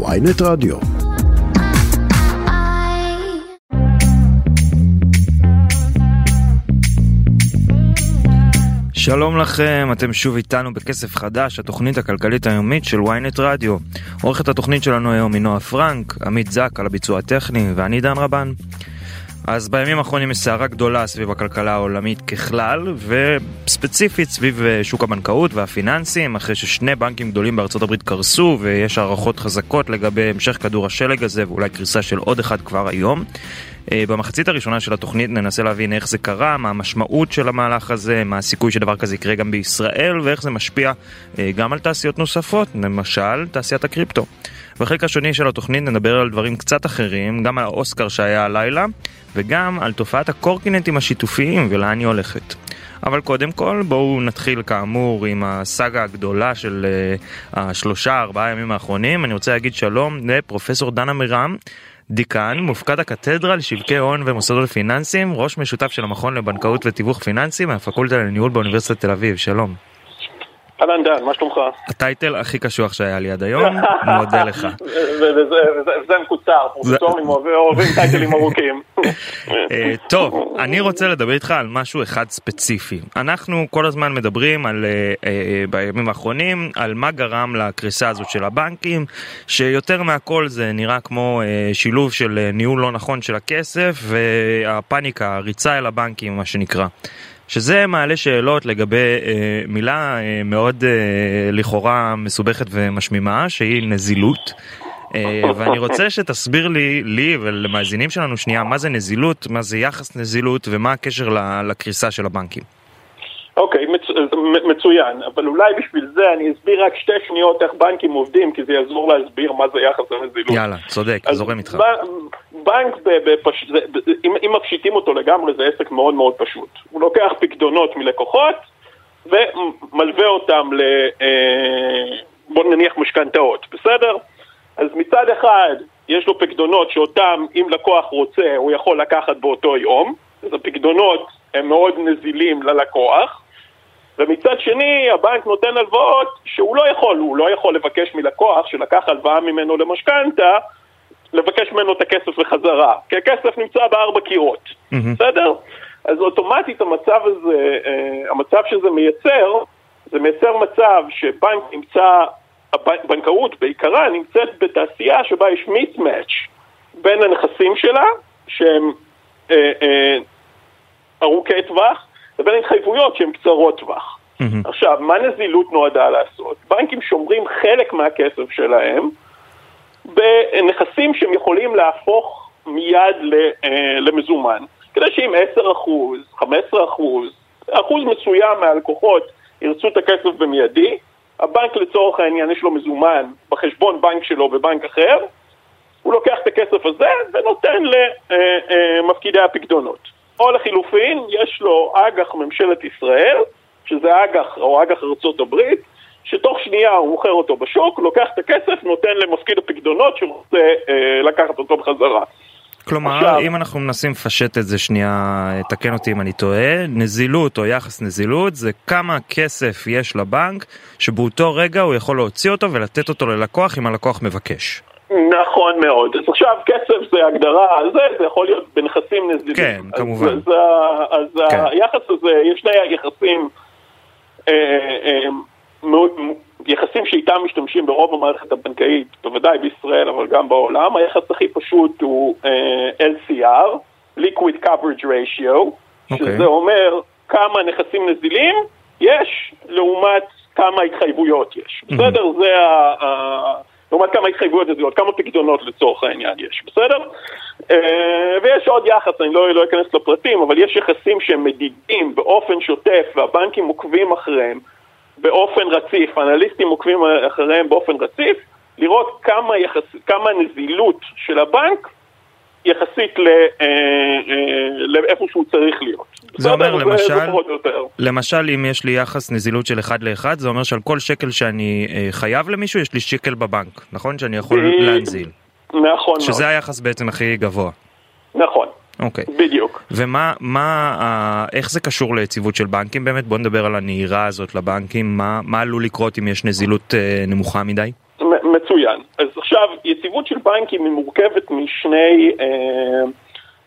ויינט רדיו. שלום לכם, אתם שוב איתנו בכסף חדש, התוכנית הכלכלית היומית של ynet רדיו. עורכת התוכנית שלנו היום היא נועה פרנק, עמית זק על הביצוע הטכני, ואני דן רבן. אז בימים האחרונים יש סערה גדולה סביב הכלכלה העולמית ככלל, וספציפית סביב אה, שוק הבנקאות והפיננסים, אחרי ששני בנקים גדולים בארצות הברית קרסו, ויש הערכות חזקות לגבי המשך כדור השלג הזה, ואולי קריסה של עוד אחד כבר היום. אה, במחצית הראשונה של התוכנית ננסה להבין איך זה קרה, מה המשמעות של המהלך הזה, מה הסיכוי שדבר כזה יקרה גם בישראל, ואיך זה משפיע אה, גם על תעשיות נוספות, למשל תעשיית הקריפטו. בחלק השני של התוכנית נדבר על דברים קצת אחרים, גם על האוסקר שהיה הלילה, וגם על תופעת הקורקינטים השיתופיים ולאן היא הולכת. אבל קודם כל בואו נתחיל כאמור עם הסאגה הגדולה של uh, השלושה ארבעה ימים האחרונים. אני רוצה להגיד שלום לפרופסור דן עמירם, דיקן, מופקד הקתדרה לשווקי הון ומוסדות פיננסיים, ראש משותף של המכון לבנקאות ותיווך פיננסי מהפקולטה לניהול באוניברסיטת תל אביב. שלום. אהלן דן, מה שלומך? הטייטל הכי קשוח שהיה לי עד היום, מודה לך. וזה מקוצר, פרופסורים אוהבים טייטלים ארוכים. אה, טוב, אני רוצה לדבר איתך על משהו אחד ספציפי. אנחנו כל הזמן מדברים על, אה, אה, בימים האחרונים, על מה גרם לקריסה הזאת של הבנקים, שיותר מהכל זה נראה כמו שילוב של ניהול לא נכון של הכסף והפאניקה, הריצה אל הבנקים, מה שנקרא. שזה מעלה שאלות לגבי אה, מילה אה, מאוד אה, לכאורה מסובכת ומשמימה, שהיא נזילות. אה, ואני רוצה שתסביר לי, לי ולמאזינים שלנו שנייה, מה זה נזילות, מה זה יחס נזילות ומה הקשר לקריסה של הבנקים. אוקיי, מצ... מצוין, אבל אולי בשביל זה אני אסביר רק שתי שניות איך בנקים עובדים, כי זה יעזור להסביר מה זה יחס הנזילות. יאללה, צודק, זורם איתך. בנק, בפש... אם, אם מפשיטים אותו לגמרי, זה עסק מאוד מאוד פשוט. הוא לוקח פקדונות מלקוחות ומלווה אותם ל... אה, בוא נניח משכנתאות, בסדר? אז מצד אחד, יש לו פקדונות שאותם, אם לקוח רוצה, הוא יכול לקחת באותו יום. אז הפקדונות הם מאוד נזילים ללקוח. ומצד שני הבנק נותן הלוואות שהוא לא יכול, הוא לא יכול לבקש מלקוח שלקח הלוואה ממנו למשכנתה, לבקש ממנו את הכסף בחזרה, כי הכסף נמצא בארבע קירות, mm-hmm. בסדר? אז אוטומטית המצב הזה, אה, המצב שזה מייצר, זה מייצר מצב שבנק נמצא, הבנקאות בעיקרה נמצאת בתעשייה שבה יש מיטמאץ' בין הנכסים שלה, שהם אה, אה, ארוכי טווח, לבין התחייבויות שהן קצרות טווח. Mm-hmm. עכשיו, מה נזילות נועדה לעשות? בנקים שומרים חלק מהכסף שלהם בנכסים שהם יכולים להפוך מיד אה, למזומן, כדי שאם 10%, 15%, אחוז מסוים מהלקוחות ירצו את הכסף במיידי, הבנק לצורך העניין יש לו מזומן בחשבון בנק שלו בבנק אחר, הוא לוקח את הכסף הזה ונותן למפקידי אה, אה, הפקדונות. או לחילופין, יש לו אג"ח ממשלת ישראל, שזה אג"ח או אג"ח ארצות הברית, שתוך שנייה הוא מוכר אותו בשוק, לוקח את הכסף, נותן למפקיד הפקדונות שרוצה אה, לקחת אותו בחזרה. כלומר, עכשיו, אם אנחנו מנסים לפשט את זה שנייה, תקן אותי אם אני טועה, נזילות או יחס נזילות זה כמה כסף יש לבנק שבאותו רגע הוא יכול להוציא אותו ולתת אותו ללקוח אם הלקוח מבקש. נכון מאוד. אז עכשיו כסף זה הגדרה על זה, זה יכול להיות בנכסים נזילים. כן, אז, כמובן. אז, אז כן. היחס הזה, יש שני יחסים, אה, אה, יחסים שאיתם משתמשים ברוב המערכת הבנקאית, בוודאי בישראל אבל גם בעולם. היחס הכי פשוט הוא אה, LCR, Liquid Coverage Ratio, okay. שזה אוקיי. אומר כמה נכסים נזילים יש לעומת כמה התחייבויות יש. Mm-hmm. בסדר? זה ה... לעומת כמה התחייבויות נזילות, כמה פקדונות לצורך העניין יש, בסדר? אה, ויש עוד יחס, אני לא, לא אכנס לפרטים, אבל יש יחסים שהם מדידים באופן שוטף והבנקים עוקבים אחריהם באופן רציף, אנליסטים עוקבים אחריהם באופן רציף, לראות כמה, יחס, כמה נזילות של הבנק יחסית אה, אה, לאיפה שהוא צריך להיות. זה אומר למשל, למשל אם יש לי יחס נזילות של 1 ל-1, זה אומר שעל כל שקל שאני אה, חייב למישהו יש לי שקל בבנק, נכון? שאני יכול להנזיל. נכון שזה היחס בעצם הכי גבוה. נכון. אוקיי. בדיוק. ומה, מה, איך זה קשור ליציבות של בנקים באמת? בוא נדבר על הנהירה הזאת לבנקים, מה, מה עלול לקרות אם יש נזילות נמוכה מדי? מצוין. אז עכשיו, יציבות של בנקים היא מורכבת משני אה,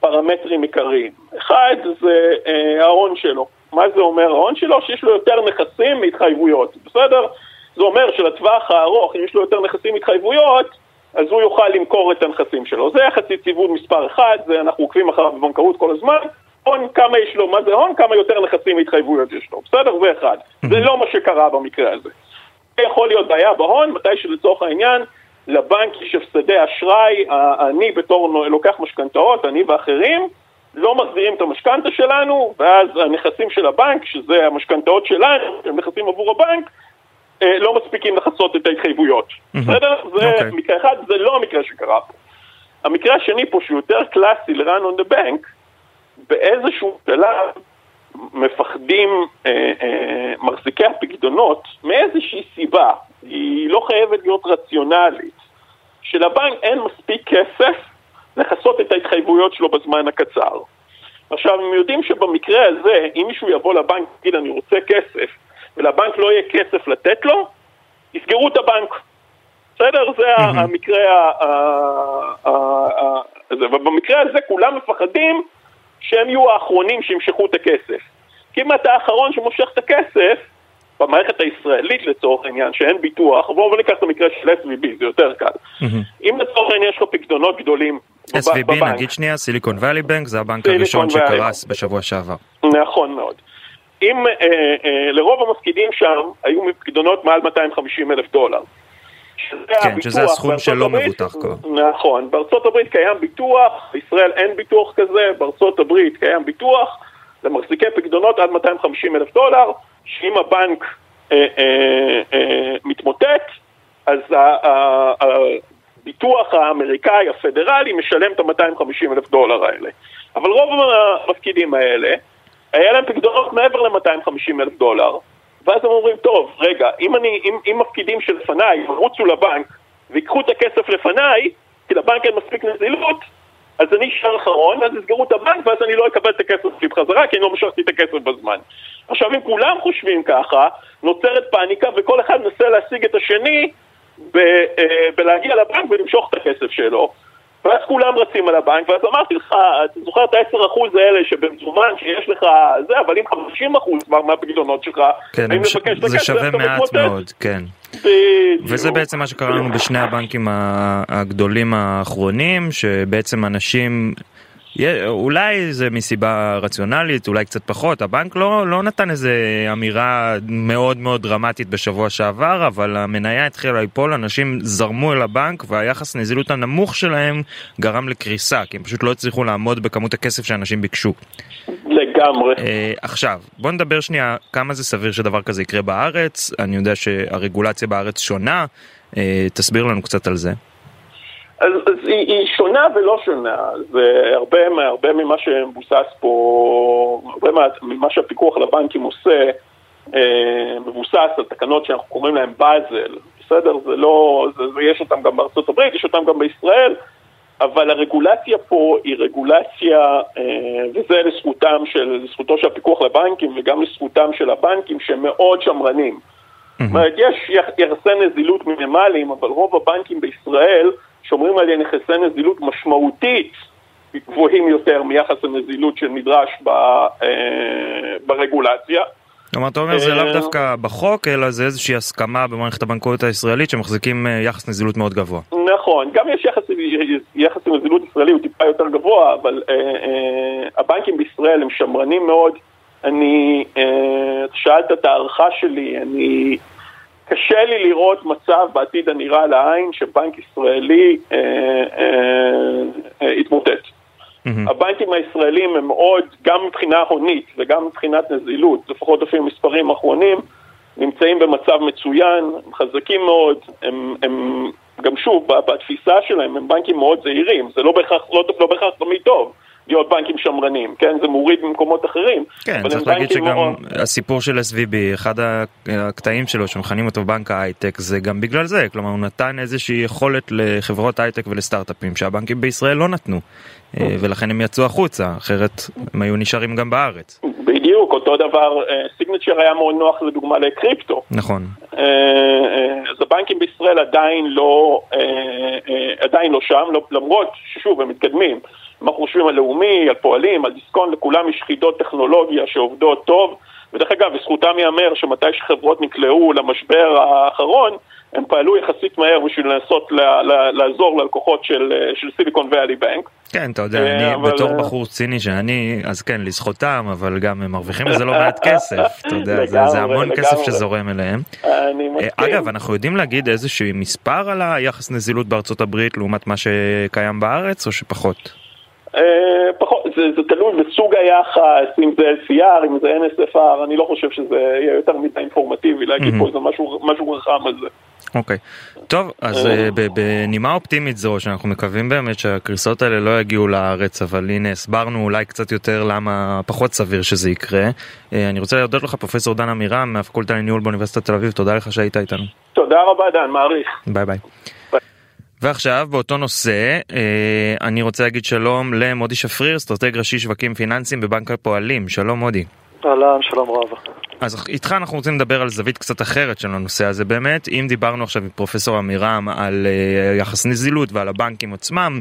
פרמטרים עיקריים. אחד זה אה, ההון שלו. מה זה אומר ההון שלו? שיש לו יותר נכסים מהתחייבויות, בסדר? זה אומר שלטווח הארוך, אם יש לו יותר נכסים מהתחייבויות, אז הוא יוכל למכור את הנכסים שלו. זה יחס יציבות מספר אחד, זה אנחנו עוקבים אחריו בבנקאות כל הזמן. הון, כמה יש לו, מה זה הון, כמה יותר נכסים מהתחייבויות יש לו, בסדר? זה אחד. זה לא מה שקרה במקרה הזה. זה יכול להיות בעיה בהון, מתי שלצורך העניין לבנק יש הפסדי אשראי, אני בתור לוקח משכנתאות, אני ואחרים, לא מחזירים את המשכנתה שלנו, ואז הנכסים של הבנק, שזה המשכנתאות שלנו, שהם נכסים עבור הבנק, אה, לא מספיקים לכסות את ההתחייבויות. בסדר? זה אוקיי. מקרה אחד, זה לא המקרה שקרה פה. המקרה השני פה, שהוא יותר קלאסי ל-run on the bank, באיזשהו שלב מפחדים אה, אה, מחזיקי הפקדונות מאיזושהי סיבה, היא לא חייבת להיות רציונלית, שלבנק אין מספיק כסף לכסות את ההתחייבויות שלו בזמן הקצר. עכשיו, הם יודעים שבמקרה הזה, אם מישהו יבוא לבנק ויגיד אני רוצה כסף, ולבנק לא יהיה כסף לתת לו, יסגרו את הבנק. בסדר? זה mm-hmm. המקרה הזה. ובמקרה הזה כולם מפחדים שהם יהיו האחרונים שימשכו את הכסף. כי אם אתה האחרון שמושך את הכסף, במערכת הישראלית לצורך העניין, שאין ביטוח, בואו ניקח את המקרה של SVB, זה יותר קל. Mm-hmm. אם לצורך העניין יש לך פקדונות גדולים SVB, בבנק, נגיד שנייה, סיליקון ואלי בנק, זה הבנק הראשון שקרס בשבוע שעבר. נכון מאוד. אם אה, אה, לרוב המפקידים שם היו פקדונות מעל 250 אלף דולר. כן, שזה הסכום שלא מבוטח כבר. נכון, בארצות הברית קיים ביטוח, בישראל אין ביטוח כזה, בארצות הברית קיים ביטוח למחזיקי פקדונות עד 250 אלף דולר, שאם הבנק אה, אה, אה, מתמוטט, אז הביטוח האמריקאי הפדרלי משלם את ה-250 אלף דולר האלה. אבל רוב המפקידים האלה, היה להם פקדונות מעבר ל-250 אלף דולר, ואז הם אומרים, טוב, רגע, אם, אני, אם, אם מפקידים שלפניי ירוצו לבנק ויקחו את הכסף לפניי, כי לבנק אין מספיק נזילות, אז אני אשאר אחרון, ואז יסגרו את הבנק, ואז אני לא אקבל את הכסף שלי בחזרה, כי אני לא משכתי את הכסף בזמן. עכשיו, אם כולם חושבים ככה, נוצרת פאניקה, וכל אחד מנסה להשיג את השני ב, אה, בלהגיע לבנק ולמשוך את הכסף שלו. ואז כולם רצים על הבנק, ואז אמרתי לך, אתה זוכר את ה-10% האלה שבמזומן שיש לך זה, אבל אם 50% כבר מהפקדונות שלך, כן, האם ש... לבקש את הכסף, זה שווה מעט מאוד, כן. בדיוק. וזה בעצם מה שקרה לנו בשני הבנקים הגדולים האחרונים, שבעצם אנשים... אולי זה מסיבה רציונלית, אולי קצת פחות, הבנק לא, לא נתן איזה אמירה מאוד מאוד דרמטית בשבוע שעבר, אבל המניה התחילה ליפול, אנשים זרמו אל הבנק והיחס נזילות הנמוך שלהם גרם לקריסה, כי הם פשוט לא הצליחו לעמוד בכמות הכסף שאנשים ביקשו. לגמרי. Uh, עכשיו, בוא נדבר שנייה כמה זה סביר שדבר כזה יקרה בארץ, אני יודע שהרגולציה בארץ שונה, uh, תסביר לנו קצת על זה. אז, אז היא, היא שונה ולא שונה, זה הרבה, הרבה ממה שמבוסס פה, הרבה ממה שהפיקוח על הבנקים עושה, אה, מבוסס על תקנות שאנחנו קוראים להן באזל, בסדר? זה לא, זה, זה, יש אותן גם בארצות הברית, יש אותן גם בישראל, אבל הרגולציה פה היא רגולציה, אה, וזה לזכותם של, לזכותו של הפיקוח לבנקים וגם לזכותם של הבנקים שהם מאוד שמרנים. זאת אומרת, יש יחסי נזילות מינימליים, אבל רוב הבנקים בישראל שומרים על נכסי נזילות משמעותית גבוהים יותר מיחס הנזילות שנדרש ב, אה, ברגולציה. כלומר, אתה אומר זה לאו אה, דווקא בחוק, אלא זה איזושהי הסכמה במערכת הבנקאות הישראלית שמחזיקים אה, יחס נזילות מאוד גבוה. נכון, גם יש יחס, יחס נזילות ישראלי הוא טיפה יותר גבוה, אבל אה, אה, הבנקים בישראל הם שמרנים מאוד. אני, אה, שאלת את ההערכה שלי, אני... קשה לי לראות מצב בעתיד הנראה לעין שבנק ישראלי אה, אה, אה, יתמוטט. Mm-hmm. הבנקים הישראלים הם מאוד, גם מבחינה הונית וגם מבחינת נזילות, לפחות לפי מספרים אחרונים, נמצאים במצב מצוין, הם חזקים מאוד, הם, הם גם שוב, בתפיסה שלהם הם בנקים מאוד זהירים, זה לא בהכרח, לא, לא בהכרח תמיד טוב. להיות בנקים שמרנים, כן? זה מוריד במקומות אחרים. כן, צריך להגיד שגם מאוד... הסיפור של SVB, אחד הקטעים שלו שמכנים אותו בנק ההייטק, זה גם בגלל זה, כלומר הוא נתן איזושהי יכולת לחברות הייטק ולסטארט-אפים שהבנקים בישראל לא נתנו, אה, ולכן הם יצאו החוצה, אחרת הם היו נשארים גם בארץ. בדיוק, אותו דבר, סיגנצ'ר אה, היה מאוד נוח לדוגמה לקריפטו. נכון. אז הבנקים בישראל עדיין לא, עדיין לא שם, לא, למרות ששוב, הם מתקדמים. אנחנו חושבים על לאומי, על פועלים, על דיסקונט, לכולם יש חידות טכנולוגיה שעובדות טוב. ודרך אגב, לזכותם ייאמר שמתי שחברות נקלעו למשבר האחרון, הם פעלו יחסית מהר בשביל לנסות לעזור ללקוחות של, של סיליקון ואלי בנק. כן, אתה יודע, אני אבל... בתור בחור ציני שאני, אז כן, לזכותם, אבל גם הם מרוויחים מזה לא מעט כסף, אתה יודע, לגמרי, זה, זה המון לגמרי. כסף שזורם אליהם. מסכים. אגב, אנחנו יודעים להגיד איזשהו מספר על היחס נזילות בארצות הברית לעומת מה שקיים בארץ, או שפחות? אה, פחות, זה, זה תלוי בסוג היחס, אם זה LCR, אם זה NSFR, אני לא חושב שזה יהיה יותר מדי אינפורמטיבי להגיד פה איזה משהו, משהו רחם על זה. אוקיי, okay. טוב, אז uh, בנימה אופטימית זו, שאנחנו מקווים באמת שהקריסות האלה לא יגיעו לארץ, אבל הנה הסברנו אולי קצת יותר למה פחות סביר שזה יקרה. אה, אני רוצה להודות לך, פרופסור דן עמירם מהפקולטה לניהול באוניברסיטת תל אביב, תודה לך שהיית איתנו. תודה רבה דן, מעריך. ביי ביי. ועכשיו באותו נושא אה, אני רוצה להגיד שלום למודי שפריר, אסטרטג ראשי שווקים פיננסיים בבנק הפועלים. שלום מודי. אהלן, שלום רב. אז איתך אנחנו רוצים לדבר על זווית קצת אחרת של הנושא הזה באמת. אם דיברנו עכשיו עם פרופסור עמירם על אה, יחס נזילות ועל הבנקים עצמם,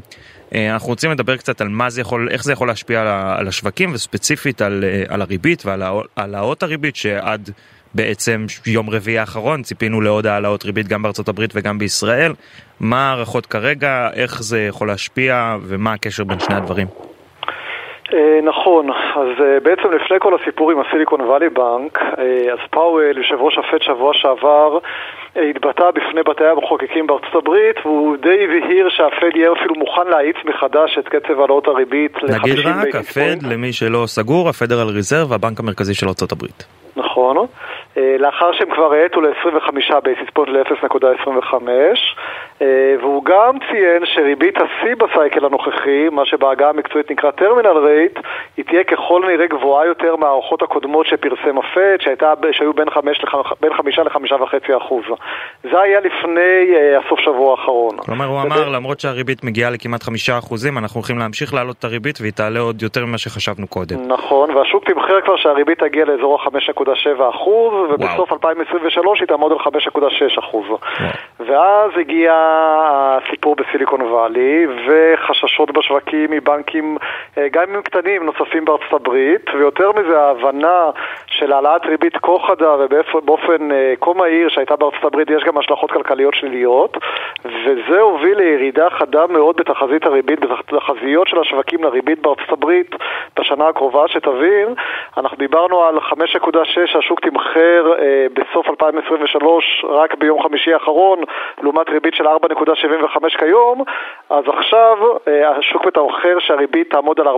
אה, אנחנו רוצים לדבר קצת על מה זה יכול, איך זה יכול להשפיע על, על השווקים וספציפית על, על הריבית ועל העלאות הריבית שעד בעצם יום רביעי האחרון ציפינו לעוד העלאות ריבית גם בארצות הברית וגם בישראל. מה ההערכות כרגע, איך זה יכול להשפיע ומה הקשר בין שני הדברים? אה, נכון, אז אה, בעצם לפני כל הסיפור עם הסיליקון וואלי בנק, אה, אז פאוול, יושב ראש הפד שבוע שעבר, התבטא בפני בתי המחוקקים בארצות הברית והוא די הבהיר שהפד יהיה אפילו מוכן להאיץ מחדש את קצב העלאות הריבית ל-50 נגיד רק, הפד, למי שלא סגור, הפדרל ריזרב, הבנק המרכזי של ארצות הברית. נכון, לאחר שהם כבר האטו ל-25 basis point ל-0.25 והוא גם ציין שריבית השיא ב cycle הנוכחי, מה שבעגה המקצועית נקרא terminal rate, היא תהיה ככל נראה גבוהה יותר מהערכות הקודמות שפרסם הפד, שהיו בין 5 ל-5.5 אחוז. זה היה לפני אה, הסוף שבוע האחרון. כלומר, הוא אמר, למרות שהריבית מגיעה לכמעט 5 אחוזים, אנחנו הולכים להמשיך להעלות את הריבית והיא תעלה עוד יותר ממה שחשבנו קודם. נכון, והשוק תמחר כבר שהריבית תגיע לאזור ה-5.7 אחוז, ובסוף 2023 היא תעמוד על 5.6 אחוז. ואז הגיע הסיפור בסיליקון וואלי, וחששות בשווקים מבנקים, אה, גם אם הם קטנים, נוספים בארצות הברית, ויותר מזה, ההבנה של העלאת ריבית כה חדה ובאופן אה, כה מהיר שהייתה בארצות הברית, יש גם השלכות כלכליות שליליות, וזה הוביל לירידה חדה מאוד בתחזית הריבית, בתחזיות של השווקים לריבית בארצות הברית בשנה הקרובה, שתבין, אנחנו דיברנו על 5.6 השוק תמחר אה, בסוף 2023 רק ביום חמישי האחרון, לעומת ריבית של 4.75 כיום, אז עכשיו אה, השוק מתמחר שהריבית תעמוד על 4%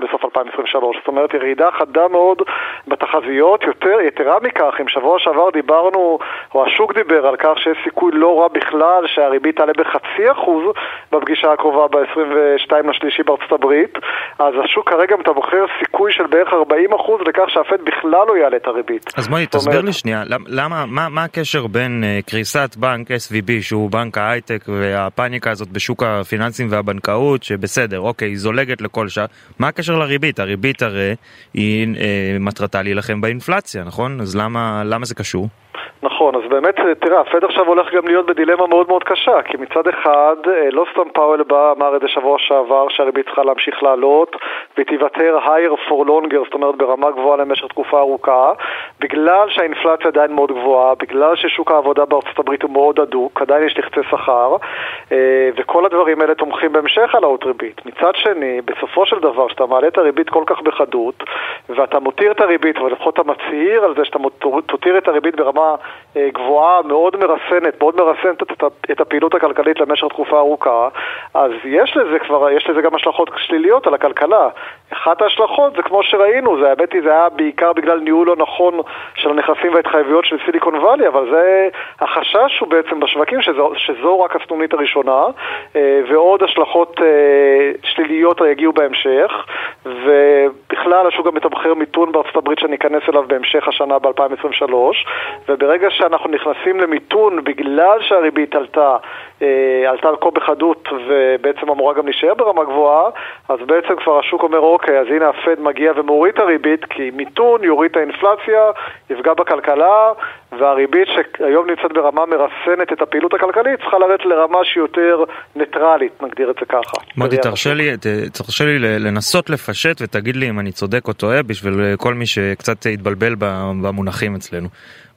בסוף 2023, זאת אומרת ירידה חדה מאוד בתחזיות, יותר, יתרה מכך, אם שבוע שעבר דיברנו, או השוק דיבר על כך שיש סיכוי לא רע בכלל שהריבית תעלה בחצי אחוז בפגישה הקרובה ב-22 לשלישי בארצות הברית, אז השוק כרגע מתמחר סיכוי של בערך 40 אחוז לכך שהפד בכלל לא יעלה את הריבית. אז בואי, תסביר לי שנייה, למה, מה, מה הקשר בין uh, קריסת בנק SVB, שהוא בנק ההייטק, והפאניקה הזאת בשוק הפיננסים והבנקאות, שבסדר, אוקיי, היא זולגת לכל שעה, מה הקשר לריבית? הריבית הרי היא uh, מטרתה להילחם באינפלציה, נכון? אז למה, למה זה קשור? נכון, אז באמת, תראה, הפד עכשיו הולך גם להיות בדילמה מאוד מאוד קשה, כי מצד אחד, אה, לא סתם פאוול בא, אמר את זה שבוע שעבר, שהריבית צריכה להמשיך לעלות, והיא תיוותר higher for longer, זאת אומרת ברמה גבוהה למשך תקופה ארוכה, בגלל שהאינפלציה עדיין מאוד גבוהה, בגלל ששוק העבודה בארצות הברית הוא מאוד הדוק, עדיין יש לחצי שכר, אה, וכל הדברים האלה תומכים בהמשך העלאות ריבית. מצד שני, בסופו של דבר, כשאתה מעלה את הריבית כל כך בחדות, ואתה מותיר את הריבית, ולפחות אתה מצהיר על זה שאתה תותיר את הריבית ברמה אה, גבוהה, מאוד מרסנת, מאוד מרסנת את, את הפעילות הכלכלית למשך תקופה ארוכה, אז יש לזה כבר, יש לזה גם השלכות שליליות על הכלכלה. אחת ההשלכות זה כמו שראינו, זה האמת היא זה היה בעיקר בגלל ניהול לא נכון של הנכסים וההתחייבויות של סיליקון וואלי, אבל זה, החשש הוא בעצם בשווקים שזו, שזו רק הסנונית הראשונה, אה, ועוד השלכות אה, שליליות יגיעו בהמשך, ובכלל השוק גם מתמחר מיתון בארצות הברית שניכנס אליו בהמשך השנה ב-2023, וברגע שאנחנו נכנסים למיתון בגלל שהריבית עלתה אה, עלתה כה בחדות ובעצם אמורה גם להישאר ברמה גבוהה, אז בעצם כבר השוק אומר, אוקיי, אז הנה הפד מגיע ומוריד את הריבית, כי מיתון יוריד את האינפלציה, יפגע בכלכלה, והריבית שהיום נמצאת ברמה מרסנת את הפעילות הכלכלית, צריכה לרדת לרמה שהיא יותר ניטרלית, נגדיר את זה ככה. מודי, תרשה לי, תרשה לי לנסות לפשט ותגיד לי אם אני צודק או טועה בשביל כל מי שקצת התבלבל במונחים אצלנו.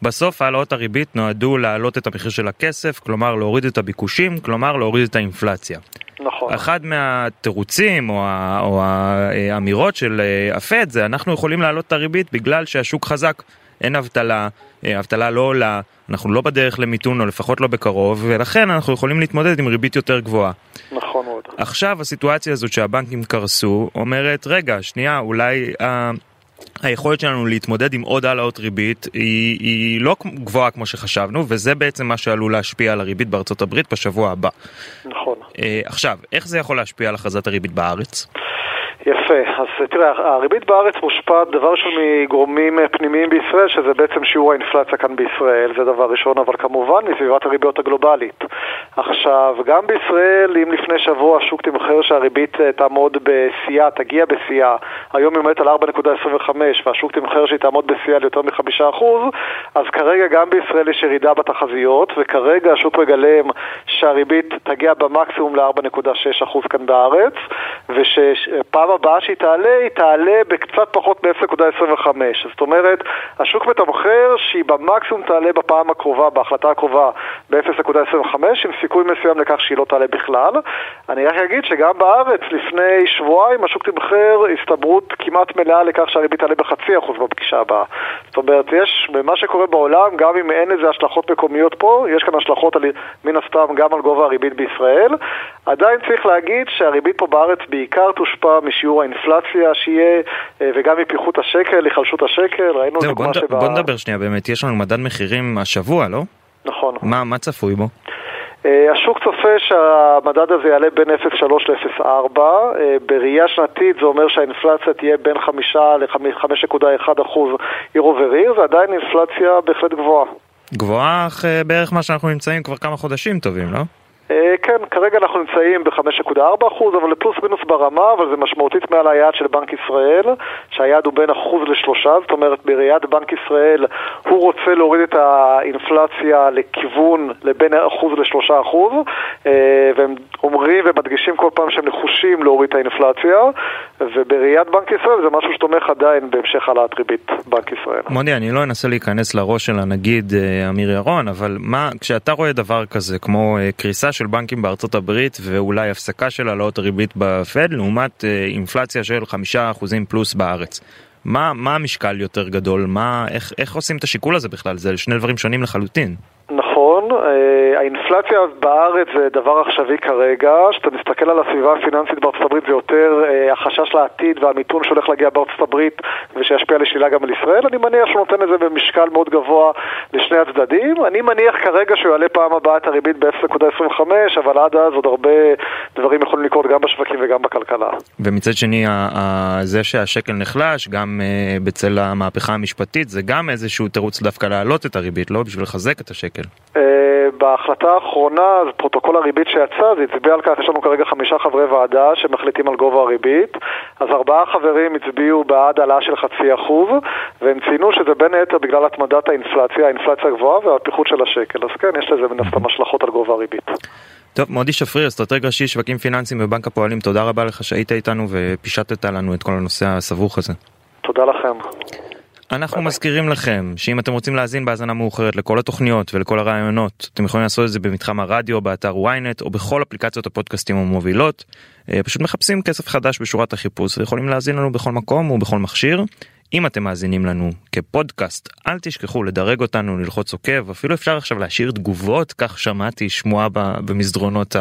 בסוף העלאות הריבית נועדו להעלות את המחיר של הכסף, כלומר להוריד את הביקושים, כלומר להוריד את האינפלציה. נכון. אחד מהתירוצים או, או האמירות של אה, הפד זה אנחנו יכולים להעלות את הריבית בגלל שהשוק חזק, אין אבטלה, אה, אבטלה לא עולה, אנחנו לא בדרך למיתון או לפחות לא בקרוב, ולכן אנחנו יכולים להתמודד עם ריבית יותר גבוהה. נכון מאוד. עכשיו הסיטואציה הזאת שהבנקים קרסו אומרת רגע שנייה אולי היכולת שלנו להתמודד עם עוד העלאות ריבית היא, היא לא גבוהה כמו שחשבנו, וזה בעצם מה שעלול להשפיע על הריבית בארצות הברית בשבוע הבא. נכון. אה, עכשיו, איך זה יכול להשפיע על הכרזת הריבית בארץ? יפה, אז תראה, הריבית בארץ מושפעת דבר ראשון מגורמים פנימיים בישראל, שזה בעצם שיעור האינפלציה כאן בישראל, זה דבר ראשון, אבל כמובן מסביבת הריביות הגלובלית. עכשיו, גם בישראל, אם לפני שבוע השוק תמחר שהריבית אה, תעמוד בשיאה, תגיע בשיאה, היום היא עומדת על 4.25 והשוק תמחר שהיא תעמוד בשיאה ליותר מ-5%, אז כרגע גם בישראל יש ירידה בתחזיות, וכרגע השוק מגלם שהריבית תגיע במקסימום ל-4.6% כאן בארץ, ושפעם הבאה שהיא תעלה, היא תעלה בקצת פחות מ-0.25. זאת אומרת, השוק מתמחר שהיא במקסימום תעלה בפעם הקרובה, בהחלטה הקרובה, ב-0.25, עם סיכוי מסוים לכך שהיא לא תעלה בכלל. אני רק אגיד שגם בארץ, לפני שבועיים, השוק תמחר הסתברות כמעט מלאה לכך שהריבית תעלה בחצי אחוז בפגישה הבאה. זאת אומרת, יש, במה שקורה בעולם, גם אם אין איזה השלכות מקומיות פה, יש כאן השלכות על, מן הסתם גם על גובה הריבית בישראל. עדיין צריך להגיד שהריבית פה בארץ בעיקר תושפע משיעור האינפלציה שיהיה, אה, וגם מפיחות השקל, היחלשות השקל, ראינו את דוגמה שבא... בוא נדבר שנייה באמת, יש לנו מדד מחירים השבוע, לא? נכון. מה, מה צפוי בו? אה, השוק צופה שהמדד הזה יעלה בין 0.3 ל-0.4. אה, בראייה שנתית זה אומר שהאינפלציה תהיה בין 5 ל-5.1 אחוז עיר וריר, זה עדיין אינפלציה בהחלט גבוהה. גבוהה בערך מה שאנחנו נמצאים כבר כמה חודשים טובים, לא? אה, כן, כרגע אנחנו נמצאים ב-5.4%, אבל לפלוס מינוס ברמה, אבל זה משמעותית מעל היעד של בנק ישראל, שהיעד הוא בין אחוז לשלושה, זאת אומרת בראיית בנק ישראל הוא רוצה להוריד את האינפלציה לכיוון לבין אחוז לשלושה אחוז, אה, והם אומרים ומדגישים כל פעם שהם נחושים להוריד את האינפלציה, ובראיית בנק ישראל זה משהו שתומך עדיין בהמשך העלאת ריבית בנק ישראל. מודי, אני לא אנסה להיכנס לראש של הנגיד אה, אמיר ירון, אבל מה, כשאתה רואה דבר כזה כמו קריסה של בנקים בארצות הברית ואולי הפסקה של העלאות הריבית בפד לעומת אה, אינפלציה של חמישה אחוזים פלוס בארץ. מה, מה המשקל יותר גדול? מה, איך, איך עושים את השיקול הזה בכלל? זה שני דברים שונים לחלוטין. נכון, אה, האינפלציה בארץ זה דבר עכשווי כרגע, כשאתה מסתכל על הסביבה הפיננסית בארצות הברית זה יותר אה, החשש לעתיד והמיתון שהולך להגיע בארצות הברית ושישפיע לשלילה גם על ישראל, אני מניח שהוא נותן לזה במשקל מאוד גבוה לשני הצדדים, אני מניח כרגע שהוא יעלה פעם הבאה את הריבית ב-0.25, אבל עד אז עוד הרבה דברים יכולים לקרות גם בשווקים וגם בכלכלה. ומצד שני, זה שהשקל נחלש, גם אה, בצל המהפכה המשפטית, זה גם איזשהו תירוץ דווקא להעלות את הריבית, לא בשביל לחזק את השקל. אה, בהחלטה האחרונה, פרוטוקול הריבית שיצא, זה הצביע על כך, יש לנו כרגע חמישה חברי ועדה שמחליטים על גובה הריבית, אז ארבעה חברים הצביעו בעד העלאה של חצי אחוז, והם ציינו שזה בין היתר בגלל התמדת האינפלציה, האינפלציה הגבוהה והפיחות של השקל, אז כן, יש לזה מן הסתם השלכות על גובה הריבית. טוב, מודי שפריר, אסטרטג ראשי שווקים פיננסיים בבנק הפועלים, תודה רבה לך שהיית איתנו ופישטת לנו את כל הנושא הסבוך הזה. תודה לכם. אנחנו מזכירים לכם שאם אתם רוצים להאזין בהאזנה מאוחרת לכל התוכניות ולכל הרעיונות אתם יכולים לעשות את זה במתחם הרדיו באתר ynet או בכל אפליקציות הפודקאסטים המובילות אה, פשוט מחפשים כסף חדש בשורת החיפוש ויכולים להאזין לנו בכל מקום ובכל מכשיר. אם אתם מאזינים לנו כפודקאסט אל תשכחו לדרג אותנו ללחוץ עוקב אפילו אפשר עכשיו להשאיר תגובות כך שמעתי שמועה במסדרונות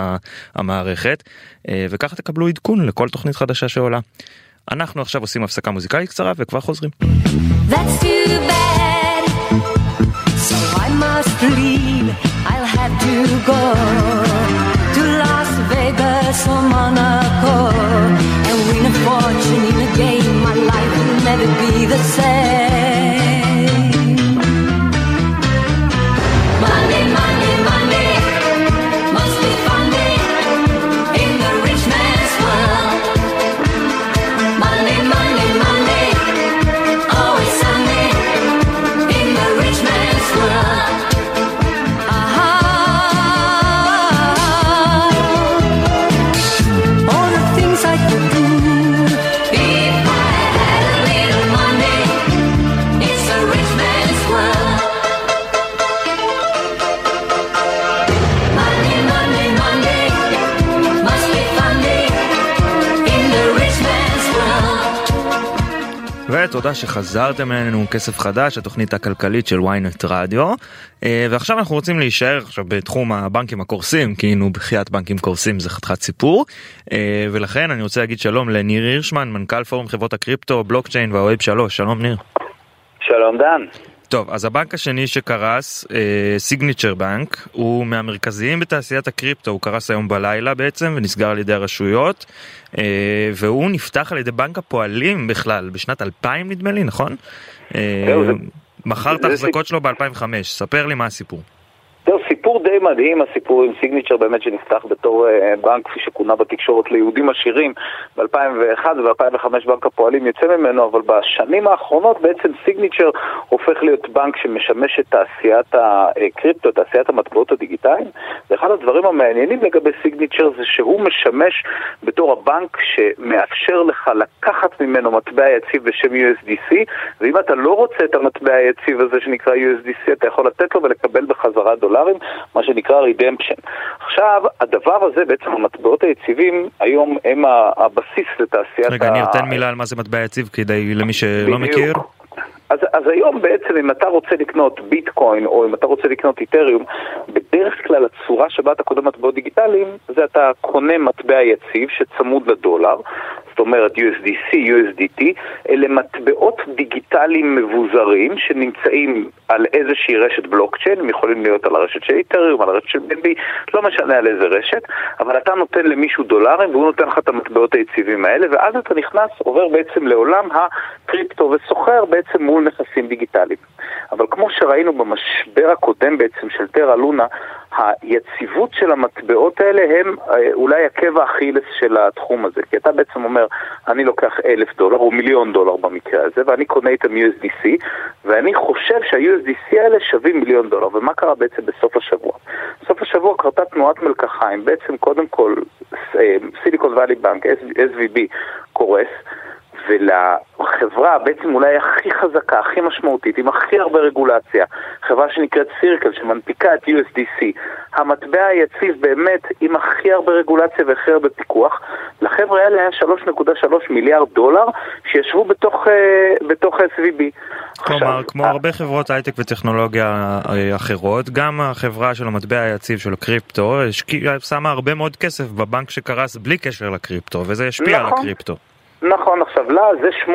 המערכת אה, וככה תקבלו עדכון לכל תוכנית חדשה שעולה. אנחנו עכשיו עושים הפסקה מוזיקלית קצרה וכבר חוזרים. That's too bad. So I must leave. I'll have to go to Las Vegas or Monaco and win a fortune in a game. My life will never be the same. שחזרתם אלינו כסף חדש, התוכנית הכלכלית של ynet רדיו. אה, ועכשיו אנחנו רוצים להישאר עכשיו בתחום הבנקים הקורסים, כי נו בחייאת בנקים קורסים זה חתיכת סיפור. אה, ולכן אני רוצה להגיד שלום לניר הירשמן, מנכ"ל פורום חברות הקריפטו, בלוקצ'יין והווב 3, שלום ניר. שלום דן. טוב, אז הבנק השני שקרס, סיגניצ'ר uh, בנק, הוא מהמרכזיים בתעשיית הקריפטו, הוא קרס היום בלילה בעצם ונסגר על ידי הרשויות, uh, והוא נפתח על ידי בנק הפועלים בכלל, בשנת 2000 נדמה לי, נכון? Uh, מכר את ההחזקות שלו ב-2005, ספר לי מה הסיפור. זהו סיפור די מדהים, הסיפור עם סיגניצ'ר באמת שנפתח בתור uh, בנק, כפי שכונה בתקשורת, ליהודים עשירים ב-2001 וב-2005 בנק הפועלים יוצא ממנו, אבל בשנים האחרונות בעצם סיגניצ'ר הופך להיות בנק שמשמש את תעשיית הקריפטו, תעשיית המטבעות הדיגיטליים, ואחד הדברים המעניינים לגבי סיגניצ'ר זה שהוא משמש בתור הבנק שמאפשר לך לקחת ממנו מטבע יציב בשם USDC, ואם אתה לא רוצה את המטבע היציב הזה שנקרא USDC, אתה יכול לתת לו ולקבל בחזרה דולר. דולרים, מה שנקרא רידמפשן. עכשיו, הדבר הזה, בעצם המטבעות היציבים, היום הם הבסיס לתעשיית רגע, ניר, תן מילה על מה זה מטבע יציב כדי למי שלא מכיר. אז, אז היום בעצם אם אתה רוצה לקנות ביטקוין או אם אתה רוצה לקנות איתריום, בדרך כלל הצורה שבה אתה קונה מטבעות דיגיטליים זה אתה קונה מטבע יציב שצמוד לדולר, זאת אומרת USDC, USDT, אלה מטבעות דיגיטליים מבוזרים שנמצאים על איזושהי רשת בלוקצ'יין, הם יכולים להיות על הרשת של איתריום, על הרשת של BNB, לא משנה על איזה רשת, אבל אתה נותן למישהו דולרים והוא נותן לך את המטבעות היציבים האלה, ואז אתה נכנס, עובר בעצם לעולם הקריפטו וסוחר בעצם מול נכסים דיגיטליים. אבל כמו שראינו במשבר הקודם בעצם של טרה לונה, היציבות של המטבעות האלה הם אה, אולי עקב האכילס של התחום הזה. כי אתה בעצם אומר, אני לוקח אלף דולר, או מיליון דולר במקרה הזה, ואני קונה איתם USDC, ואני חושב שה-USDC האלה שווים מיליון דולר. ומה קרה בעצם בסוף השבוע? בסוף השבוע קרתה תנועת מלקחיים, בעצם קודם כל סיליקון ואלי בנק, SVB, קורס. ולחברה בעצם אולי הכי חזקה, הכי משמעותית, עם הכי הרבה רגולציה, חברה שנקראת סירקל, שמנפיקה את USDC, המטבע היציב באמת עם הכי הרבה רגולציה והכי הרבה פיקוח, לחבר'ה האלה היה 3.3 מיליארד דולר שישבו בתוך, uh, בתוך SVB. כלומר, כמו הרבה חברות הייטק וטכנולוגיה אה, אחרות, גם החברה של המטבע היציב של הקריפטו שמה הרבה מאוד כסף בבנק שקרס בלי קשר לקריפטו, וזה ישפיע נכון. על הקריפטו. נכון, עכשיו לה זה 8%